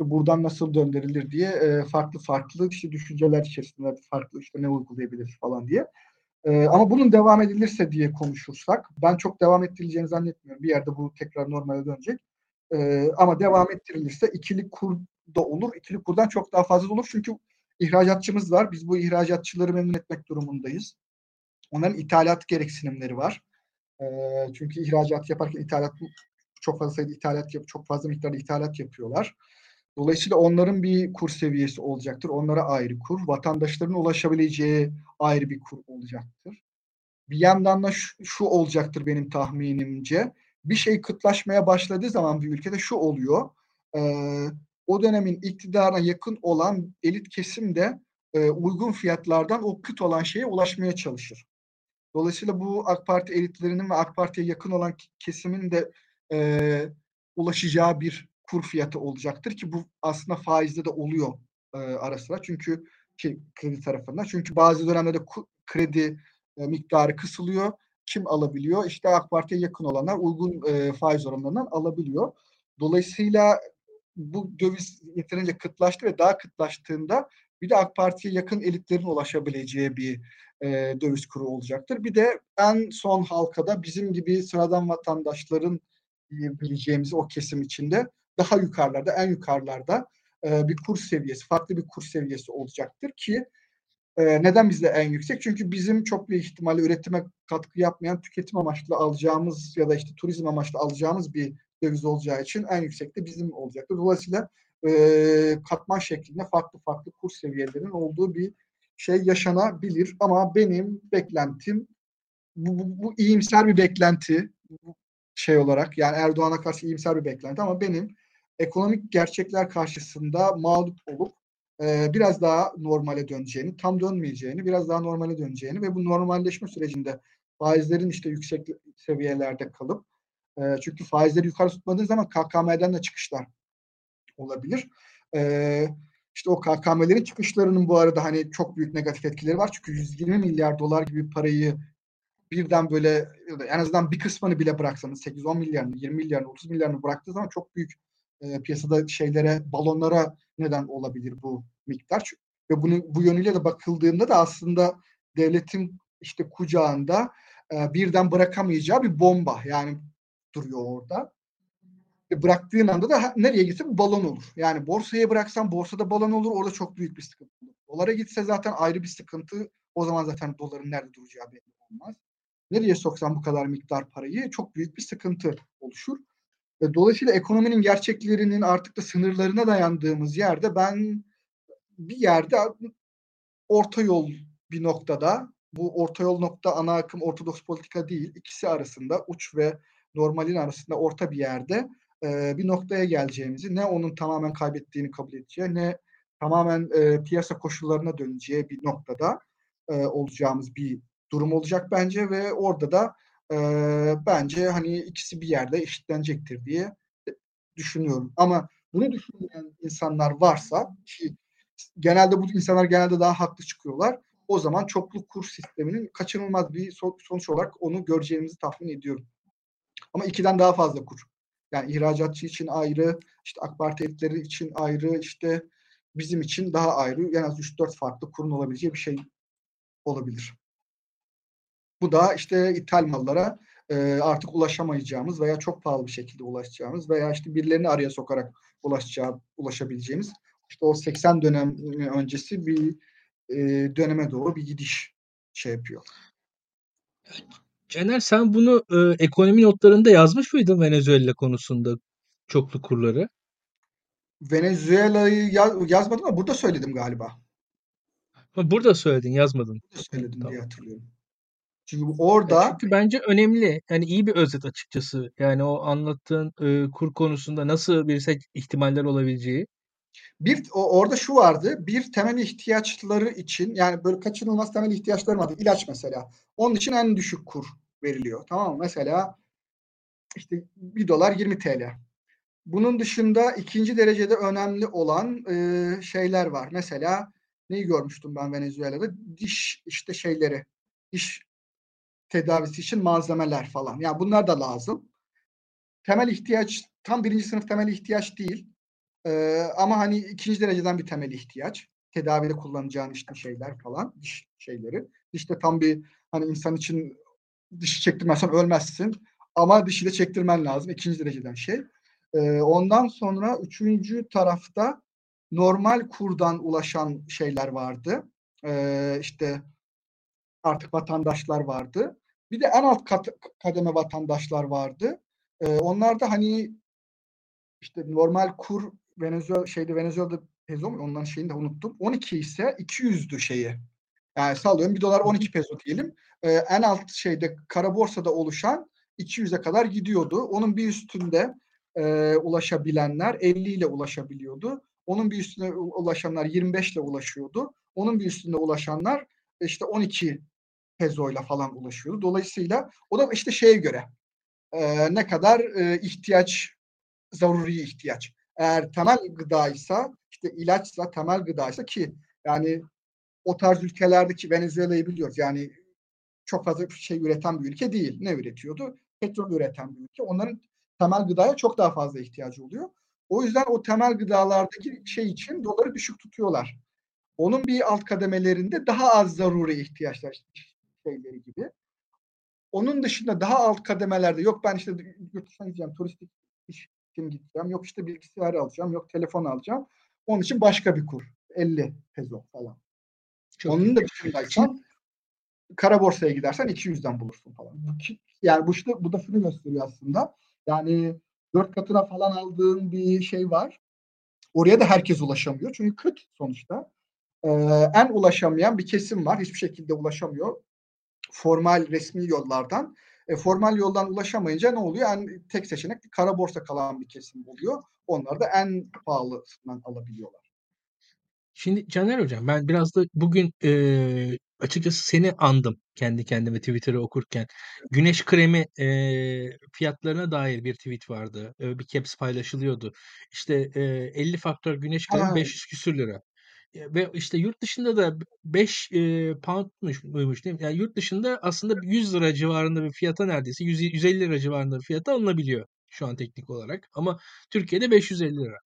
Speaker 2: buradan nasıl döndürülür diye e, farklı farklı işte düşünceler içerisinde farklı işte ne uygulayabiliriz falan diye. E, ama bunun devam edilirse diye konuşursak ben çok devam ettirileceğini zannetmiyorum. Bir yerde bu tekrar normale dönecek. E, ama devam ettirilirse ikili kur da olur. İkili kurdan çok daha fazla olur. Çünkü ihracatçımız var. Biz bu ihracatçıları memnun etmek durumundayız. Onların ithalat gereksinimleri var. E, çünkü ihracat yaparken ithalat çok fazla sayıda ithalat yap, çok fazla miktarda ithalat yapıyorlar. Dolayısıyla onların bir kur seviyesi olacaktır. Onlara ayrı kur. Vatandaşların ulaşabileceği ayrı bir kur olacaktır. Bir yandan da şu, şu olacaktır benim tahminimce. Bir şey kıtlaşmaya başladığı zaman bir ülkede şu oluyor. E, o dönemin iktidarına yakın olan elit kesim de e, uygun fiyatlardan o kıt olan şeye ulaşmaya çalışır. Dolayısıyla bu AK Parti elitlerinin ve AK Parti'ye yakın olan kesimin de e, ulaşacağı bir kur fiyatı olacaktır ki bu aslında faizde de oluyor e, ara sıra. Çünkü ki, kredi tarafından. Çünkü bazı dönemlerde kredi e, miktarı kısılıyor. Kim alabiliyor? İşte AK Parti'ye yakın olanlar uygun e, faiz oranlarından alabiliyor. Dolayısıyla bu döviz yeterince kıtlaştı ve daha kıtlaştığında bir de AK Parti'ye yakın elitlerin ulaşabileceği bir e, döviz kuru olacaktır. Bir de en son halkada bizim gibi sıradan vatandaşların diyebileceğimiz o kesim içinde daha yukarılarda, en yukarılarda e, bir kur seviyesi, farklı bir kur seviyesi olacaktır ki e, neden bizde en yüksek? Çünkü bizim çok büyük ihtimalle üretime katkı yapmayan, tüketim amaçlı alacağımız ya da işte turizm amaçlı alacağımız bir döviz olacağı için en yüksek de bizim olacaktır. Dolayısıyla e, katman şeklinde farklı farklı kur seviyelerinin olduğu bir şey yaşanabilir. Ama benim beklentim bu, bu, bu iyimser bir beklenti şey olarak yani Erdoğan'a karşı iyimser bir beklenti ama benim ekonomik gerçekler karşısında mağlup olup e, biraz daha normale döneceğini, tam dönmeyeceğini, biraz daha normale döneceğini ve bu normalleşme sürecinde faizlerin işte yüksek seviyelerde kalıp e, çünkü faizleri yukarı tutmadığın zaman KKM'den de çıkışlar olabilir. E, işte o KKM'lerin çıkışlarının bu arada hani çok büyük negatif etkileri var. Çünkü 120 milyar dolar gibi parayı birden böyle en azından bir kısmını bile bıraksanız 8-10 milyarını, 20 milyarını, 30 milyarını bıraktığı zaman çok büyük e, piyasada şeylere, balonlara neden olabilir bu miktar. Ve bunu bu yönüyle de bakıldığında da aslında devletin işte kucağında e, birden bırakamayacağı bir bomba yani duruyor orada. E, bıraktığın anda da nereye gitse balon olur. Yani borsaya bıraksan borsada balon olur orada çok büyük bir sıkıntı olur. Dolara gitse zaten ayrı bir sıkıntı. O zaman zaten doların nerede duracağı belli olmaz. Nereye soksan bu kadar miktar parayı çok büyük bir sıkıntı oluşur. E, dolayısıyla ekonominin gerçeklerinin artık da sınırlarına dayandığımız yerde ben bir yerde orta yol bir noktada bu orta yol nokta ana akım ortodoks politika değil ikisi arasında uç ve normalin arasında orta bir yerde e, bir noktaya geleceğimizi ne onun tamamen kaybettiğini kabul edeceği ne tamamen e, piyasa koşullarına döneceği bir noktada e, olacağımız bir durum olacak bence ve orada da e, bence hani ikisi bir yerde eşitlenecektir diye düşünüyorum. Ama bunu düşünmeyen insanlar varsa ki genelde bu insanlar genelde daha haklı çıkıyorlar. O zaman çoklu kur sisteminin kaçınılmaz bir sonuç olarak onu göreceğimizi tahmin ediyorum. Ama ikiden daha fazla kur. Yani ihracatçı için ayrı, işte AK Parti elitleri için ayrı, işte bizim için daha ayrı. En az 3-4 farklı kurun olabileceği bir şey olabilir. Bu da işte ithal mallara e, artık ulaşamayacağımız veya çok pahalı bir şekilde ulaşacağımız veya işte birilerini araya sokarak ulaşacağı, ulaşabileceğimiz işte o 80 dönem öncesi bir e, döneme doğru bir gidiş şey yapıyor.
Speaker 3: Caner sen bunu e, ekonomi notlarında yazmış mıydın Venezuela konusunda çoklu kurları?
Speaker 2: Venezuela'yı yaz, yazmadım ama burada söyledim galiba.
Speaker 3: Burada söyledin, yazmadın.
Speaker 2: Burada söyledim tamam. diye hatırlıyorum. Çünkü orada
Speaker 3: ya çünkü bence önemli. Yani iyi bir özet açıkçası. Yani o anlattığın e, kur konusunda nasıl bir ihtimaller olabileceği.
Speaker 2: Bir orada şu vardı. Bir temel ihtiyaçları için yani böyle kaçınılmaz temel ihtiyaçları vardı. İlaç mesela. Onun için en düşük kur veriliyor. Tamam mı? Mesela işte 1 dolar 20 TL. Bunun dışında ikinci derecede önemli olan e, şeyler var. Mesela neyi görmüştüm ben Venezuela'da? Diş işte şeyleri, diş tedavisi için malzemeler falan. Yani bunlar da lazım. Temel ihtiyaç tam birinci sınıf temel ihtiyaç değil. Ee, ama hani ikinci dereceden bir temel ihtiyaç. Tedavide kullanacağın işte şeyler falan, diş şeyleri. İşte tam bir hani insan için dişi çektirmezsen ölmezsin. Ama dişi de çektirmen lazım. ikinci dereceden şey. Ee, ondan sonra üçüncü tarafta normal kurdan ulaşan şeyler vardı. Ee, işte artık vatandaşlar vardı. Bir de en alt kat, kademe vatandaşlar vardı. E, onlar da hani işte normal kur Venezuela şeyde Venezuela'da peso mu? Onların şeyini de unuttum. 12 ise 200'dü şeyi. Yani sallıyorum 1 dolar 12 peso diyelim. Ee, en alt şeyde kara borsada oluşan 200'e kadar gidiyordu. Onun bir üstünde e, ulaşabilenler 50 ile ulaşabiliyordu. Onun bir üstüne ulaşanlar 25 ile ulaşıyordu. Onun bir üstünde ulaşanlar işte 12 peso ile falan ulaşıyordu. Dolayısıyla o da işte şeye göre e, ne kadar e, ihtiyaç zaruri ihtiyaç. Eğer temel gıdaysa işte ilaçsa temel gıdaysa ki yani o tarz ülkelerdeki Venezuela'yı biliyoruz. Yani çok fazla şey üreten bir ülke değil. Ne üretiyordu? Petrol üreten bir ülke. Onların temel gıdaya çok daha fazla ihtiyacı oluyor. O yüzden o temel gıdalardaki şey için doları düşük tutuyorlar. Onun bir alt kademelerinde daha az zaruri ihtiyaçlar şeyleri gibi. Onun dışında daha alt kademelerde yok ben işte yurt dışına gideceğim turistik iş için gideceğim. Yok işte bilgisayar alacağım. Yok telefon alacağım. Onun için başka bir kur. 50 peso falan. Çok Onun da dışındaysan kara borsaya gidersen 200'den bulursun falan. Yani bu işte bu da şunu gösteriyor aslında. Yani dört katına falan aldığın bir şey var. Oraya da herkes ulaşamıyor. Çünkü kötü sonuçta. Ee, en ulaşamayan bir kesim var. Hiçbir şekilde ulaşamıyor. Formal resmi yollardan. E, formal yoldan ulaşamayınca ne oluyor? En tek seçenek kara borsa kalan bir kesim oluyor. Onlar da en pahalısından alabiliyorlar.
Speaker 3: Şimdi Caner Hocam ben biraz da bugün e, açıkçası seni andım kendi kendime Twitter'ı okurken. Güneş kremi e, fiyatlarına dair bir tweet vardı. E, bir caps paylaşılıyordu. İşte e, 50 faktör güneş kremi ha. 500 küsür lira. Ve işte yurt dışında da 5 e, poundmuş muymuş değil mi? Yani yurt dışında aslında 100 lira civarında bir fiyata neredeyse 100, 150 lira civarında bir fiyata alınabiliyor şu an teknik olarak. Ama Türkiye'de 550 lira.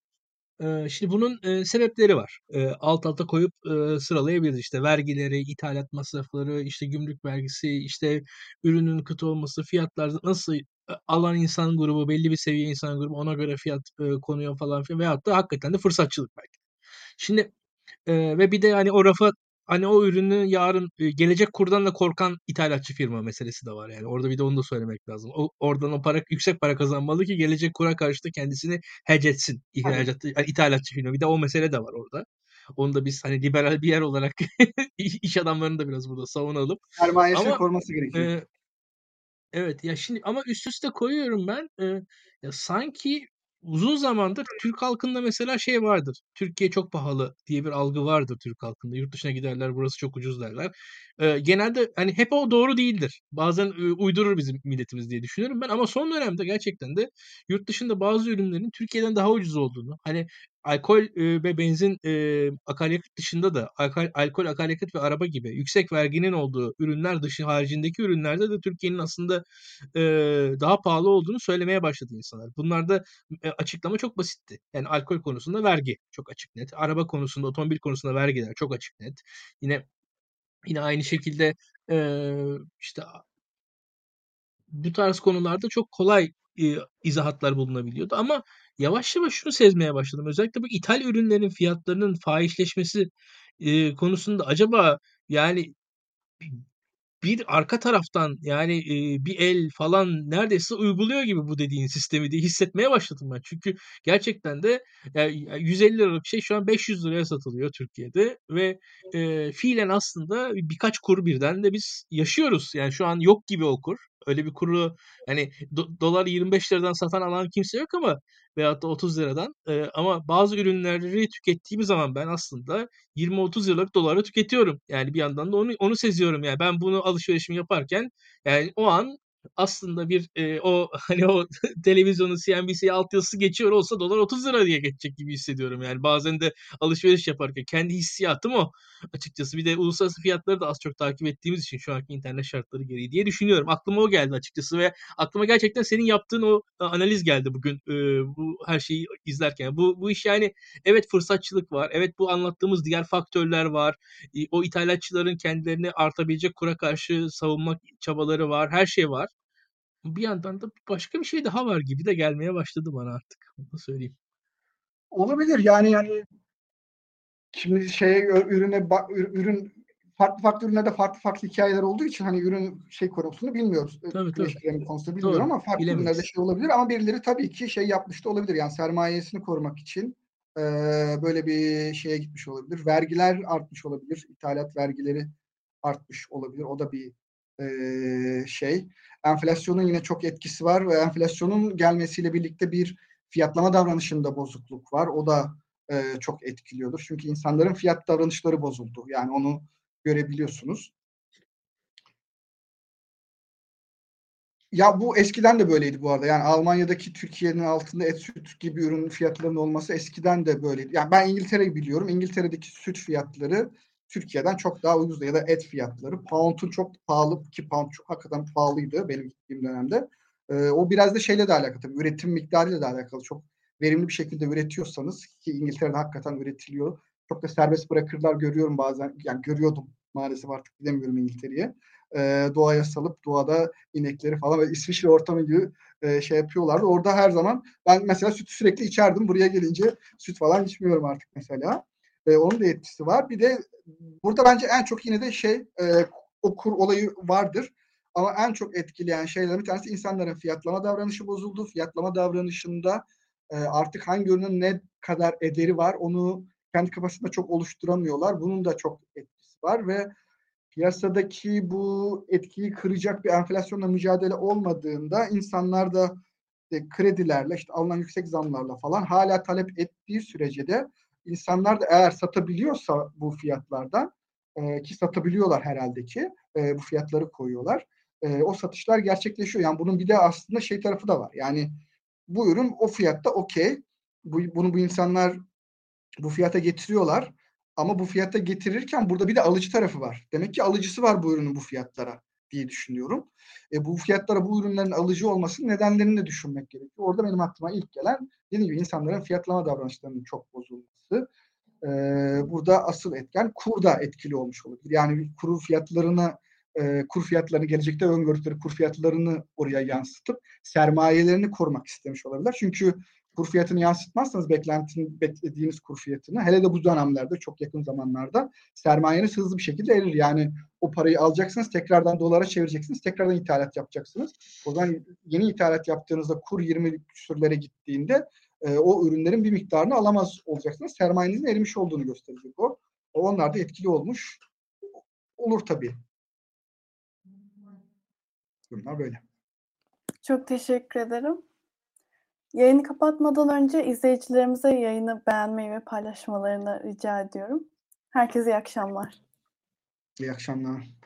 Speaker 3: Ee, şimdi bunun e, sebepleri var. E, alt alta koyup e, sıralayabiliriz. İşte vergileri, ithalat masrafları, işte gümrük vergisi, işte ürünün kıt olması, fiyatlar nasıl alan insan grubu, belli bir seviye insan grubu ona göre fiyat e, konuyor falan filan. Veyahut da hakikaten de fırsatçılık belki. Şimdi e, ve bir de hani o rafa hani o ürünü yarın e, gelecek kurdan da korkan ithalatçı firma meselesi de var yani. Orada bir de onu da söylemek lazım. O, oradan o para yüksek para kazanmalı ki gelecek kura karşı da kendisini hedge etsin. İthalatçı, yani ithalatçı firma. Bir de o mesele de var orada. Onu da biz hani liberal bir yer olarak [LAUGHS] iş adamlarını da biraz burada savunalım.
Speaker 2: Sermayesini koruması gerekiyor. E,
Speaker 3: evet ya şimdi ama üst üste koyuyorum ben. E, ya sanki uzun zamandır Türk halkında mesela şey vardır. Türkiye çok pahalı diye bir algı vardır Türk halkında. Yurt dışına giderler burası çok ucuz derler. Ee, genelde hani hep o doğru değildir. Bazen e, uydurur bizim milletimiz diye düşünüyorum ben ama son dönemde gerçekten de yurt dışında bazı ürünlerin Türkiye'den daha ucuz olduğunu hani alkol ve benzin akaryakıt dışında da alkol, alkol, akaryakıt ve araba gibi yüksek verginin olduğu ürünler dışı haricindeki ürünlerde de Türkiye'nin aslında daha pahalı olduğunu söylemeye başladı insanlar. Bunlarda e, açıklama çok basitti. Yani alkol konusunda vergi çok açık net. Araba konusunda, otomobil konusunda vergiler çok açık net. Yine yine aynı şekilde işte bu tarz konularda çok kolay e, izahatlar bulunabiliyordu ama yavaş yavaş şunu sezmeye başladım. Özellikle bu ithal ürünlerin fiyatlarının fahişleşmesi e, konusunda acaba yani bir arka taraftan yani e, bir el falan neredeyse uyguluyor gibi bu dediğin sistemi diye hissetmeye başladım ben. Çünkü gerçekten de yani 150 liralık şey şu an 500 liraya satılıyor Türkiye'de ve e, fiilen aslında birkaç kur birden de biz yaşıyoruz. Yani şu an yok gibi o kur. Öyle bir kuru hani do- dolar 25 liradan satan alan kimse yok ama veyahut da 30 liradan. E, ama bazı ürünleri tükettiğim zaman ben aslında 20-30 liralık doları tüketiyorum. Yani bir yandan da onu onu seziyorum. Yani ben bunu alışverişimi yaparken yani o an aslında bir e, o [LAUGHS] hani o [LAUGHS] televizyonun CNBC altyazısı geçiyor olsa dolar 30 lira diye geçecek gibi hissediyorum. Yani bazen de alışveriş yaparken kendi hissiyatım o açıkçası. Bir de uluslararası fiyatları da az çok takip ettiğimiz için şu anki internet şartları gereği diye düşünüyorum. Aklıma o geldi açıkçası ve aklıma gerçekten senin yaptığın o analiz geldi bugün e, bu her şeyi izlerken. Bu bu iş yani evet fırsatçılık var. Evet bu anlattığımız diğer faktörler var. E, o ithalatçıların kendilerini artabilecek kura karşı savunmak çabaları var. Her şey var. Bir yandan da başka bir şey daha var gibi de gelmeye başladı bana artık. Onu söyleyeyim.
Speaker 2: Olabilir yani yani şimdi şeye ürüne ürün farklı farklı ürünlerde farklı farklı hikayeler olduğu için hani ürün şey konusunu bilmiyoruz.
Speaker 3: Tabii,
Speaker 2: Güneş
Speaker 3: tabii.
Speaker 2: konusunu bilmiyorum
Speaker 3: Doğru,
Speaker 2: ama farklı
Speaker 3: bilemeyiz.
Speaker 2: ürünlerde şey olabilir ama birileri tabii ki şey yapmış da olabilir. Yani sermayesini korumak için e, böyle bir şeye gitmiş olabilir. Vergiler artmış olabilir. İthalat vergileri artmış olabilir. O da bir şey. Enflasyonun yine çok etkisi var ve enflasyonun gelmesiyle birlikte bir fiyatlama davranışında bozukluk var. O da e, çok etkiliyordur. Çünkü insanların fiyat davranışları bozuldu. Yani onu görebiliyorsunuz. Ya bu eskiden de böyleydi bu arada. Yani Almanya'daki Türkiye'nin altında et süt gibi ürün fiyatlarının olması eskiden de böyleydi. Yani ben İngiltere'yi biliyorum. İngiltere'deki süt fiyatları Türkiye'den çok daha ucuzdu ya da et fiyatları. Pound'un çok pahalı ki pound çok hakikaten pahalıydı benim gittiğim dönemde. Ee, o biraz da şeyle de alakalı tabii. Üretim miktarıyla da alakalı. Çok verimli bir şekilde üretiyorsanız ki İngiltere'de hakikaten üretiliyor. Çok da serbest bırakırlar görüyorum bazen. Yani görüyordum maalesef artık gidemiyorum İngiltere'ye. Ee, doğaya salıp doğada inekleri falan ve İsviçre ortamı gibi e, şey yapıyorlardı. Orada her zaman ben mesela sütü sürekli içerdim. Buraya gelince süt falan içmiyorum artık mesela. E, onun da etkisi var. Bir de burada bence en çok yine de şey e, o olayı vardır. Ama en çok etkileyen şeylerden bir tanesi insanların fiyatlama davranışı bozuldu. Fiyatlama davranışında e, artık hangi ürünün ne kadar ederi var onu kendi kafasında çok oluşturamıyorlar. Bunun da çok etkisi var ve piyasadaki bu etkiyi kıracak bir enflasyonla mücadele olmadığında insanlar da e, kredilerle işte alınan yüksek zamlarla falan hala talep ettiği sürece de insanlar da eğer satabiliyorsa bu fiyatlardan e, ki satabiliyorlar herhalde ki e, bu fiyatları koyuyorlar. E, o satışlar gerçekleşiyor. Yani bunun bir de aslında şey tarafı da var. Yani bu ürün o fiyatta okey. Bu, bunu bu insanlar bu fiyata getiriyorlar. Ama bu fiyata getirirken burada bir de alıcı tarafı var. Demek ki alıcısı var bu ürünün bu fiyatlara diye düşünüyorum. E, bu fiyatlara bu ürünlerin alıcı olmasının nedenlerini de düşünmek gerekiyor. Orada benim aklıma ilk gelen dediğim gibi insanların fiyatlama davranışlarının çok bozulması. E, burada asıl etken kur da etkili olmuş olabilir. Yani kuru fiyatlarını e, kur fiyatlarını gelecekte öngördükleri kur fiyatlarını oraya yansıtıp sermayelerini korumak istemiş olabilirler. Çünkü kur fiyatını yansıtmazsanız beklentinin beklediğiniz kur fiyatını hele de bu dönemlerde çok yakın zamanlarda sermayeniz hızlı bir şekilde erir. Yani o parayı alacaksınız tekrardan dolara çevireceksiniz tekrardan ithalat yapacaksınız. O zaman yeni ithalat yaptığınızda kur 20 küsürlere gittiğinde e, o ürünlerin bir miktarını alamaz olacaksınız. Sermayenizin erimiş olduğunu gösterecek o. Onlar da etkili olmuş olur tabii. Bunlar böyle.
Speaker 1: Çok teşekkür ederim. Yayını kapatmadan önce izleyicilerimize yayını beğenmeyi ve paylaşmalarını rica ediyorum. Herkese iyi akşamlar.
Speaker 2: İyi akşamlar.